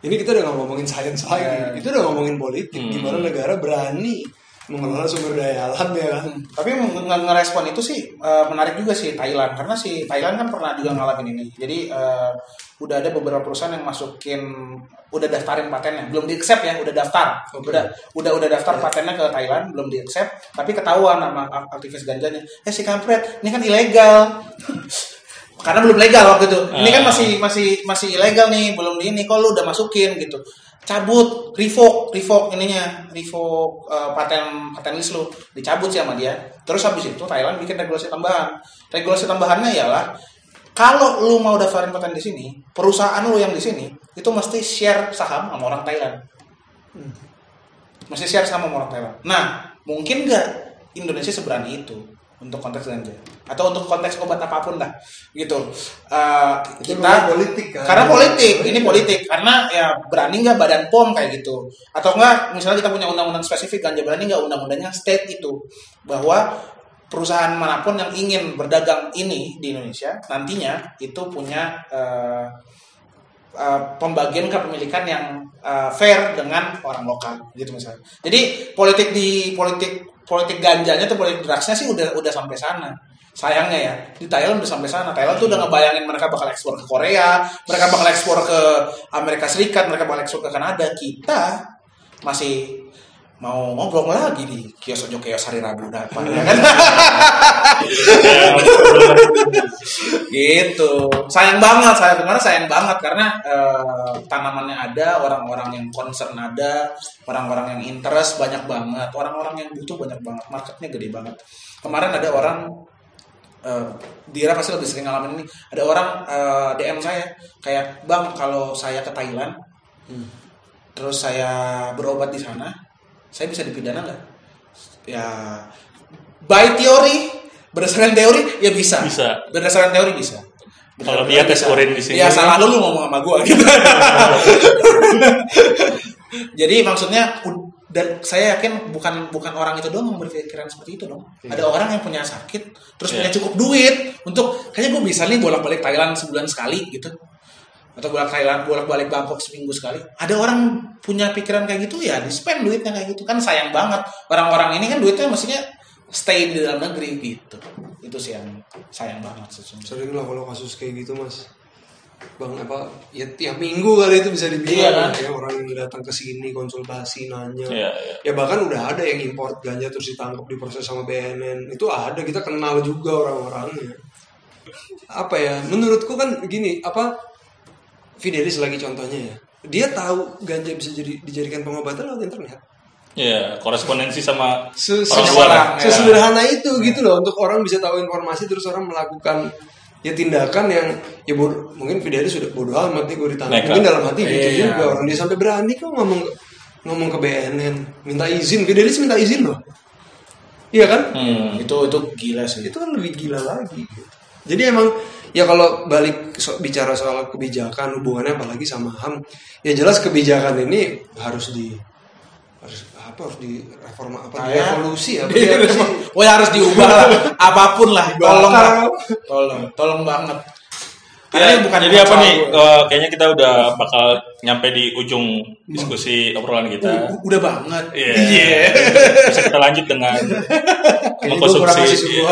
Ini kita udah ngomongin sains lagi, Ya. itu udah ngomongin politik. Hmm. Gimana negara berani mengelola sumber daya alam ya kan? Tapi nge- nge- ngerespon itu sih eh, menarik juga sih Thailand karena si Thailand kan pernah juga ngalamin ini. Jadi eh, udah ada beberapa perusahaan yang masukin udah daftarin patennya, belum di accept ya, udah daftar. Oke. Udah udah udah daftar patennya ke Thailand, belum di accept, tapi ketahuan sama ak- aktivis ganjanya. Eh si kampret, ini kan ilegal. karena belum legal waktu itu. Ini kan Ah. masih masih masih ilegal nih, belum di ini. Kok lu udah masukin gitu? Cabut, revoke, revoke ininya, revoke eh, paten paten list lu, dicabut sih sama dia. Terus habis itu Thailand bikin regulasi tambahan. Regulasi tambahannya ialah kalau lu mau daftarin paten di sini, perusahaan lu yang di sini itu mesti share saham sama orang Thailand. Mesti share sama orang Thailand. Nah, mungkin nggak Indonesia seberani itu untuk konteks ganja atau untuk konteks obat apa pun lah gitu. Eh, Itu kita politik kan? karena politik, ini politik karena ya berani nggak badan pom kayak gitu atau enggak misalnya kita punya undang-undang spesifik ganja berani nggak undang-undangnya state itu bahwa perusahaan mana pun yang ingin berdagang ini di Indonesia nantinya itu punya eh, eh, pembagian kepemilikan yang eh, fair dengan orang lokal gitu misalnya. Jadi politik di politik politik ganjanya atau politik drugsnya sih udah udah sampai sana. Sayangnya ya di Thailand udah sampai sana. Thailand tuh udah ngebayangin mereka bakal ekspor ke Korea, mereka bakal ekspor ke Amerika Serikat, mereka bakal ekspor ke Kanada. Kita masih mau ngobrol lagi di kios ojo kios hari Rabu dapat ya kan gitu sayang banget saya sebenarnya sayang banget karena eh, tanamannya ada orang-orang yang concern ada orang-orang yang interest banyak banget orang-orang yang butuh banyak banget marketnya gede banget kemarin ada orang eh, Dira pasti lebih sering ngalamin ini ada orang eh, DM saya kayak bang kalau saya ke Thailand terus saya berobat di sana saya bisa dipidana nggak ya by teori berdasarkan teori ya bisa Bisa. berdasarkan teori bisa Kalau dia tes bisa. urin di sini. ya salah lu lu ngomong sama gua gitu jadi maksudnya dan saya yakin bukan bukan orang itu doang yang berpikiran seperti itu dong. Ada orang yang punya sakit, terus Iya. punya cukup duit untuk kayaknya gue bisa nih bolak-balik Thailand sebulan sekali gitu, atau bolak Thailand bolak-balik Bangkok seminggu sekali. Ada orang punya pikiran kayak gitu ya, di spend duitnya kayak gitu kan sayang banget. Orang-orang ini kan duitnya mestinya stay di dalam negeri gitu. Itu sih yang sayang banget sesungguhnya. Sering lah kalau kasus kayak gitu mas. Bang apa ya tiap minggu kali itu bisa Iya, dibilang kan? ya orang yang datang ke sini konsultasi nanya. Iya, iya. Ya bahkan udah ada yang import ganja terus ditangkap diproses sama BNN. Itu ada kita kenal juga orang-orangnya. Apa ya? Menurutku kan gini, apa Fidelis lagi contohnya ya. Dia tahu ganja bisa jadi dijadikan pengobatan lewat internet. Iya, korespondensi sama orang luar. orang, ya. Sesederhana itu gitu loh untuk orang bisa tahu informasi terus orang melakukan ya tindakan yang ya bodoh, mungkin Fidelis sudah bodoh amat nih gue ditangkap mungkin dalam hati gitu Iya. juga orang dia sampai berani kok ngomong ngomong ke BNN minta izin Fidelis minta izin loh iya kan Hmm. Itu itu gila sih. itu kan lebih gila lagi gitu. jadi emang ya kalau balik so- bicara soal kebijakan hubungannya apalagi sama ham ya jelas kebijakan ini harus di harus apa harus direforma apa Kayak- revolusi apa ya, harus di- Oh ya harus diubah lah, apa pun lah, tolong lah, tolong, tolong banget. Ya, Karena ini bukan jadi apa nih? eh, kayaknya kita udah bakal nyampe di ujung diskusi obrolan kita. U- udah banget. Iya. Bisa kita lanjut dengan mengkonsumsi.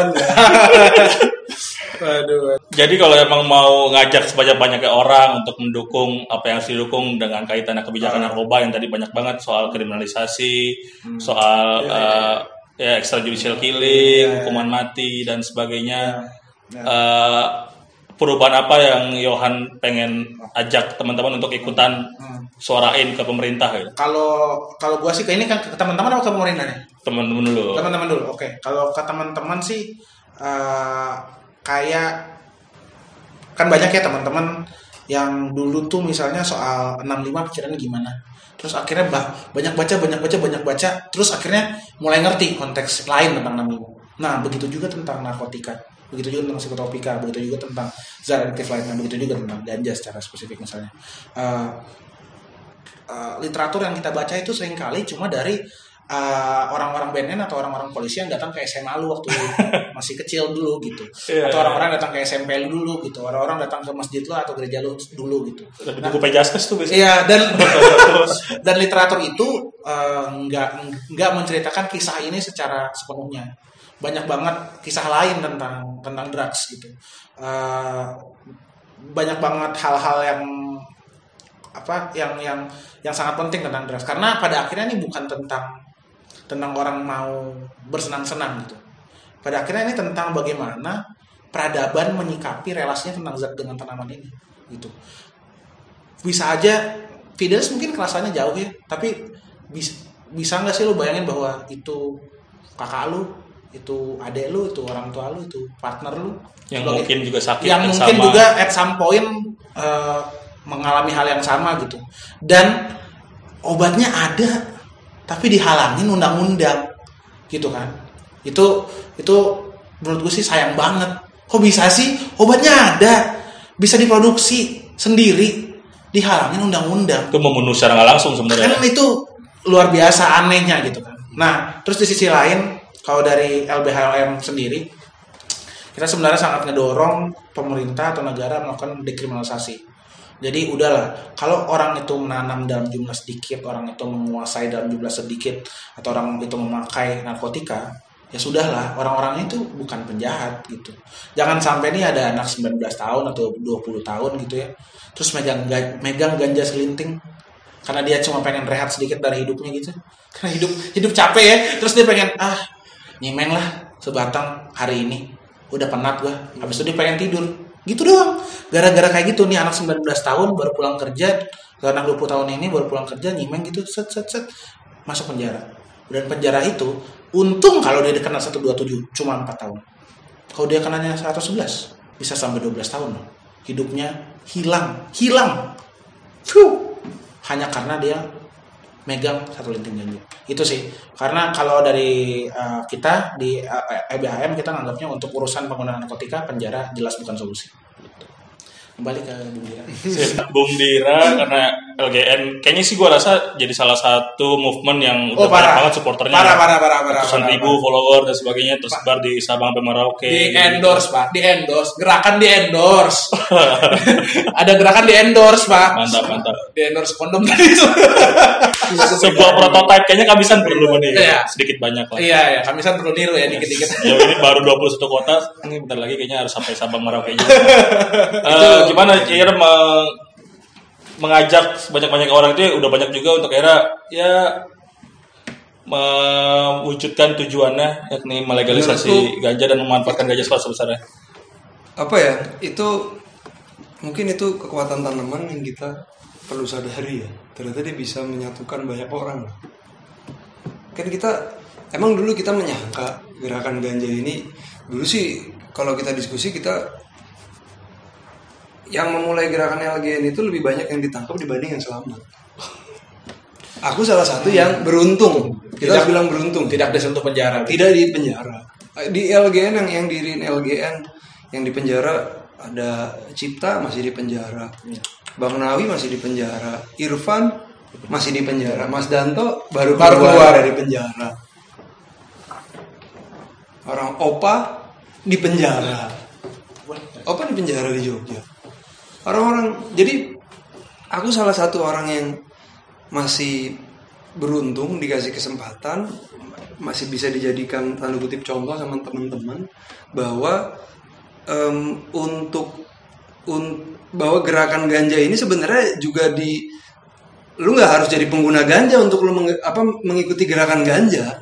Jadi kalau emang mau ngajak sebanyak-banyaknya orang untuk mendukung apa yang harus didukung dengan kaitannya kebijakan Ah. narkoba yang tadi banyak banget soal kriminalisasi, Hmm. soal Iya, eh, ya extrajudicial killing, Iya, iya. hukuman mati dan sebagainya. Ya. Eh, perubahan apa yang Johan pengen ajak teman-teman untuk ikutan Hmm. suarain ke pemerintah gitu? Kalau kalau gua sih kayak ini kan ke teman-teman atau ke pemerintah nih? Teman-teman dulu. Teman-teman dulu. Oke. Kalau ke teman-teman sih eh, kayak kan banyak ya teman-teman yang dulu tuh misalnya soal 65 pikirannya gimana. Terus akhirnya bah, banyak baca, banyak baca, banyak baca, terus akhirnya mulai ngerti konteks lain tentang 65. Nah, begitu juga tentang narkotika, begitu juga tentang psikotropika, begitu juga tentang zat adiktif lainnya, begitu juga tentang ganja secara spesifik misalnya. Eh, eh, literatur yang kita baca itu sering kali cuma dari eh, orang-orang BNN atau orang-orang polisi yang datang ke SMA lu waktu masih kecil dulu gitu. Iya, atau iya. orang-orang datang ke SMP lu dulu gitu. Orang-orang datang ke masjid lu atau gereja lu dulu gitu. Lebih buku Pejaskes tuh biasanya. Iya dan dan literatur itu eh, nggak nggak menceritakan kisah ini secara sepenuhnya. Banyak banget kisah lain tentang tentang drugs gitu. Eh, banyak banget hal-hal yang apa yang yang yang sangat penting tentang drugs karena pada akhirnya ini bukan tentang tentang orang mau bersenang-senang gitu. Pada akhirnya ini tentang bagaimana peradaban menyikapi relasinya tentang zat dengan tanaman ini gitu bisa aja Fidelis mungkin kelasannya jauh ya tapi bisa bisa nggak sih lu bayangin bahwa itu kakak lu itu adek lu itu orang tua lu itu partner lu Yang sebagai- mungkin juga sakit yang mungkin sama. juga at some point eh, mengalami hal yang sama gitu dan obatnya ada tapi dihalangin undang-undang gitu kan. Itu itu menurut gue sih sayang banget. Kok bisa sih? Obatnya ada. Bisa diproduksi sendiri. Dihalangin undang-undang. Itu membunuh secara nggak langsung kan sebenarnya. itu luar biasa anehnya gitu kan. Nah terus di sisi lain kalau dari LBHLM sendiri kita sebenarnya sangat ngedorong pemerintah atau negara melakukan dekriminalisasi jadi udahlah kalau orang itu menanam dalam jumlah sedikit orang itu menguasai dalam jumlah sedikit atau orang itu memakai narkotika ya sudahlah orang-orang itu bukan penjahat gitu. Jangan sampai nih ada anak 19 tahun atau 20 tahun gitu ya terus megang ga- megang ganja selinting karena dia cuma pengen rehat sedikit dari hidupnya gitu. Karena hidup hidup capek ya terus dia pengen ah nyimeng lah sebatang hari ini udah penat gua. Habis itu dia pengen tidur gitu doang gara-gara kayak gitu nih anak 19 tahun baru pulang kerja anak 20 tahun ini baru pulang kerja nyimeng gitu set set set masuk penjara dan penjara itu untung kalau dia kena 127 cuma 4 tahun kalau dia kenanya 111 bisa sampai 12 tahun loh. hidupnya hilang hilang Fuh. hanya karena dia megang satu linting janji. Itu sih. Karena kalau dari uh, kita di uh, EBHM kita nganggapnya untuk urusan penggunaan narkotika penjara jelas bukan solusi. Kembali ke Bung Dira. Bung Dira karena LGN kayaknya sih gua rasa jadi salah satu movement yang Oh, udah banyak parah. banget supporternya. Parah, parah, parah, parah, Ratusan parah, ribu follower dan sebagainya tersebar di Sabang sampai Merauke. di endorse pak di endorse gerakan di endorse ada gerakan di endorse pak Mantap, mantap. di endorse kondom tadi Sebuah prototipe kayaknya kehabisan perlu nih. Iya. Sedikit banyak lah. iya ya kamisan perlu niru ya dikit dikit Ya ini baru 21 kota, ini bentar lagi kayaknya harus sampai Sabang Merauke juga. Gimana meng- mengajak sebanyak-banyak orang itu ya udah banyak juga untuk era ya mewujudkan tujuannya yakni melegalisasi Menurutku- ganja dan memanfaatkan ganja sebesar-besarnya. apa ya? Itu mungkin itu kekuatan tanaman yang kita perlu sadari ya. Ternyata dia bisa menyatukan banyak orang. Kan kita emang dulu kita menyangka gerakan ganja ini dulu sih kalau kita diskusi kita yang memulai gerakan LGN itu lebih banyak yang ditangkap dibanding yang selamat. Aku salah satu yang beruntung. Kita harus bilang beruntung. tidak disentuh penjara. Tidak di penjara. Di LGN yang yang diriin LGN yang di penjara ada Cipta masih di penjara. Bang Nawi masih di penjara. Irfan masih di penjara. Mas Danto baru, Baru keluar, keluar. dari penjara. Orang Opa di penjara. Opa di penjara di Jogja orang-orang jadi aku salah satu orang yang masih beruntung dikasih kesempatan masih bisa dijadikan tanda kutip contoh sama teman-teman bahwa em, untuk un- bahwa gerakan ganja ini sebenarnya juga di lu nggak harus jadi pengguna ganja untuk lu menge- apa mengikuti gerakan ganja.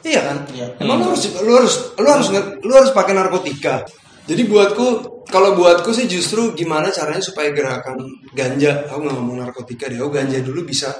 Iya kan? Iya. emang lu harus lu harus lu harus lu harus pakai narkotika jadi buatku kalau buatku sih justru gimana caranya supaya gerakan ganja aku nggak ngomong narkotika deh aku ganja dulu bisa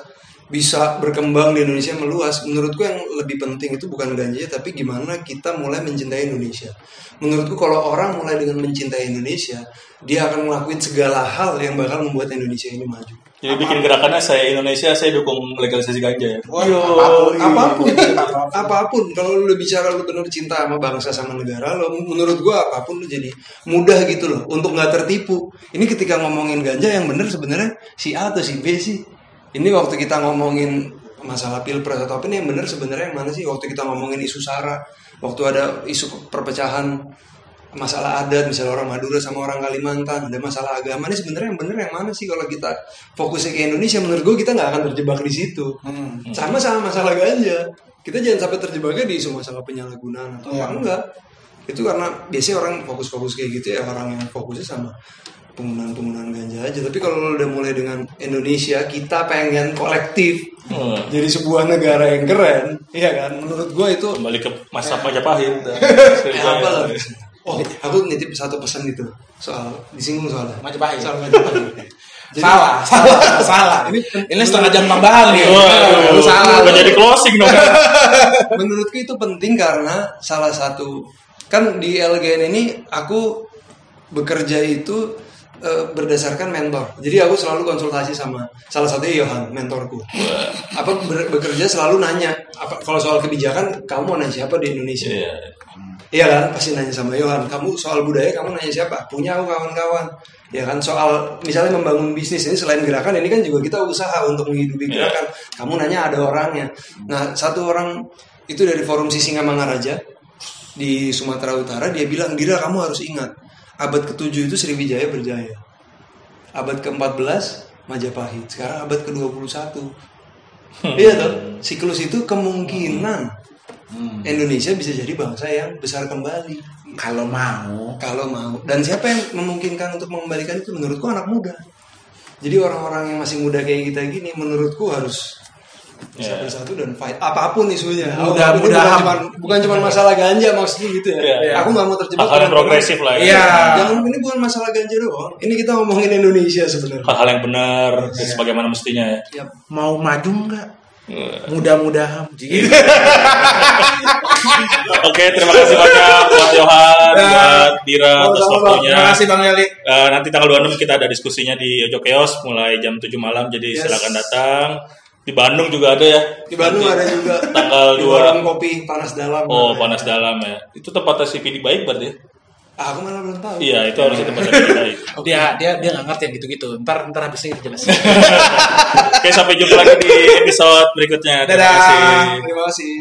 bisa berkembang di Indonesia meluas. Menurutku yang lebih penting itu bukan ganja tapi gimana kita mulai mencintai Indonesia. Menurutku kalau orang mulai dengan mencintai Indonesia dia akan ngelakuin segala hal yang bakal membuat Indonesia ini maju Jadi bikin gerakannya saya Indonesia, saya dukung legalisasi ganja ya. Yo, apa pun. apa pun, Apa pun. apa pun. Kalau lu bicara lu bener cinta sama bangsa sama negara, lo menurut gua apa pun lu jadi mudah gitu loh untuk nggak tertipu. Ini ketika ngomongin ganja yang bener sebenarnya si A atau si B sih. Ini waktu kita ngomongin masalah pilpres atau apa ini yang bener sebenarnya yang mana sih? Waktu kita ngomongin isu sara, waktu ada isu perpecahan masalah adat misalnya orang Madura sama orang Kalimantan ada masalah agama ini sebenarnya yang bener yang mana sih kalau kita fokusnya ke Indonesia? Menurut gue kita nggak akan terjebak di situ. Sama sama masalah ganja. Kita jangan sampai terjebaknya di isu masalah penyalahgunaan atau Iya. apa enggak. Itu karena biasanya orang fokus-fokus kayak gitu ya orang yang fokusnya sama penggunaan-penggunaan ganja aja. Tapi kalau lo udah mulai dengan Indonesia kita pengen kolektif Hmm. jadi sebuah negara yang keren iya kan? Menurut gue itu Kembali ke masa Majapahit. Eh, apa lah oh aku nitip satu pesan itu soal disinggung soalnya. Majapahit. soal Majapahit Jadi- salah salah salah. ini ini setengah jam tambahan nih Waduh, salah. udah jadi closing dong. menurutku itu penting karena salah satu kan di LGN ini aku bekerja itu eh, berdasarkan mentor. Jadi aku selalu konsultasi sama salah satunya Yohan, mentorku. Apa ber- bekerja selalu nanya, apa kalau soal kebijakan kamu mau nanya siapa di Indonesia? Iya. Iya kan, pasti nanya sama Yohan. Kamu soal budaya kamu nanya siapa? Punya aku kawan-kawan. Ya kan soal misalnya membangun bisnis ini selain gerakan ini kan juga kita usaha untuk menghidupi Iya. gerakan. Kamu nanya ada orangnya. Nah satu orang itu dari forum Sisingamangaraja di Sumatera Utara dia bilang Dira kamu harus ingat abad ke-7 itu Sriwijaya berjaya. Abad ke-14 Majapahit. Sekarang abad ke-21. Iya toh, siklus itu kemungkinan Indonesia bisa jadi bangsa yang besar kembali kalau mau kalau mau. Dan siapa yang memungkinkan untuk mengembalikan itu menurutku anak muda. Jadi orang-orang yang masih muda kayak kita gini menurutku harus bisa Ya. bersatu dan fight apa pun isunya. Aku Mudah- bukan cuma bukan cuma masalah ganja maksudnya gitu ya. Iya. Aku nggak mau terjebak Hal-hal yang progresif lah ya. Iya. Jangan ini bukan masalah ganja doang. Ini kita ngomongin Indonesia sebenarnya. Hal-hal yang benar sebagaimana mestinya ya. Yap. mau maju nggak Iya. mudah-mudahan Oke, terima kasih banyak buat Johan, Ya. buat Dira atas waktunya. terima kasih bang Yali Eh, nanti tanggal 26 kita ada diskusinya di Ojo Chaos mulai jam 7 malam jadi Yes. silakan datang. Di Bandung juga ada ya. Di Bandung ada juga. Tanggal di dua- warung kopi panas dalam. Oh, panas dalam ya. Itu tempatnya si Pidi baik berarti ya? Ah, aku malah belum tahu. Iya, itu harusnya tempatnya Pidi baik. Dia dia dia nggak ngerti yang gitu-gitu. Ntar ntar habisnya kita jelasin. Oke, sampai jumpa lagi di episode berikutnya. Terima kasih. Terima kasih.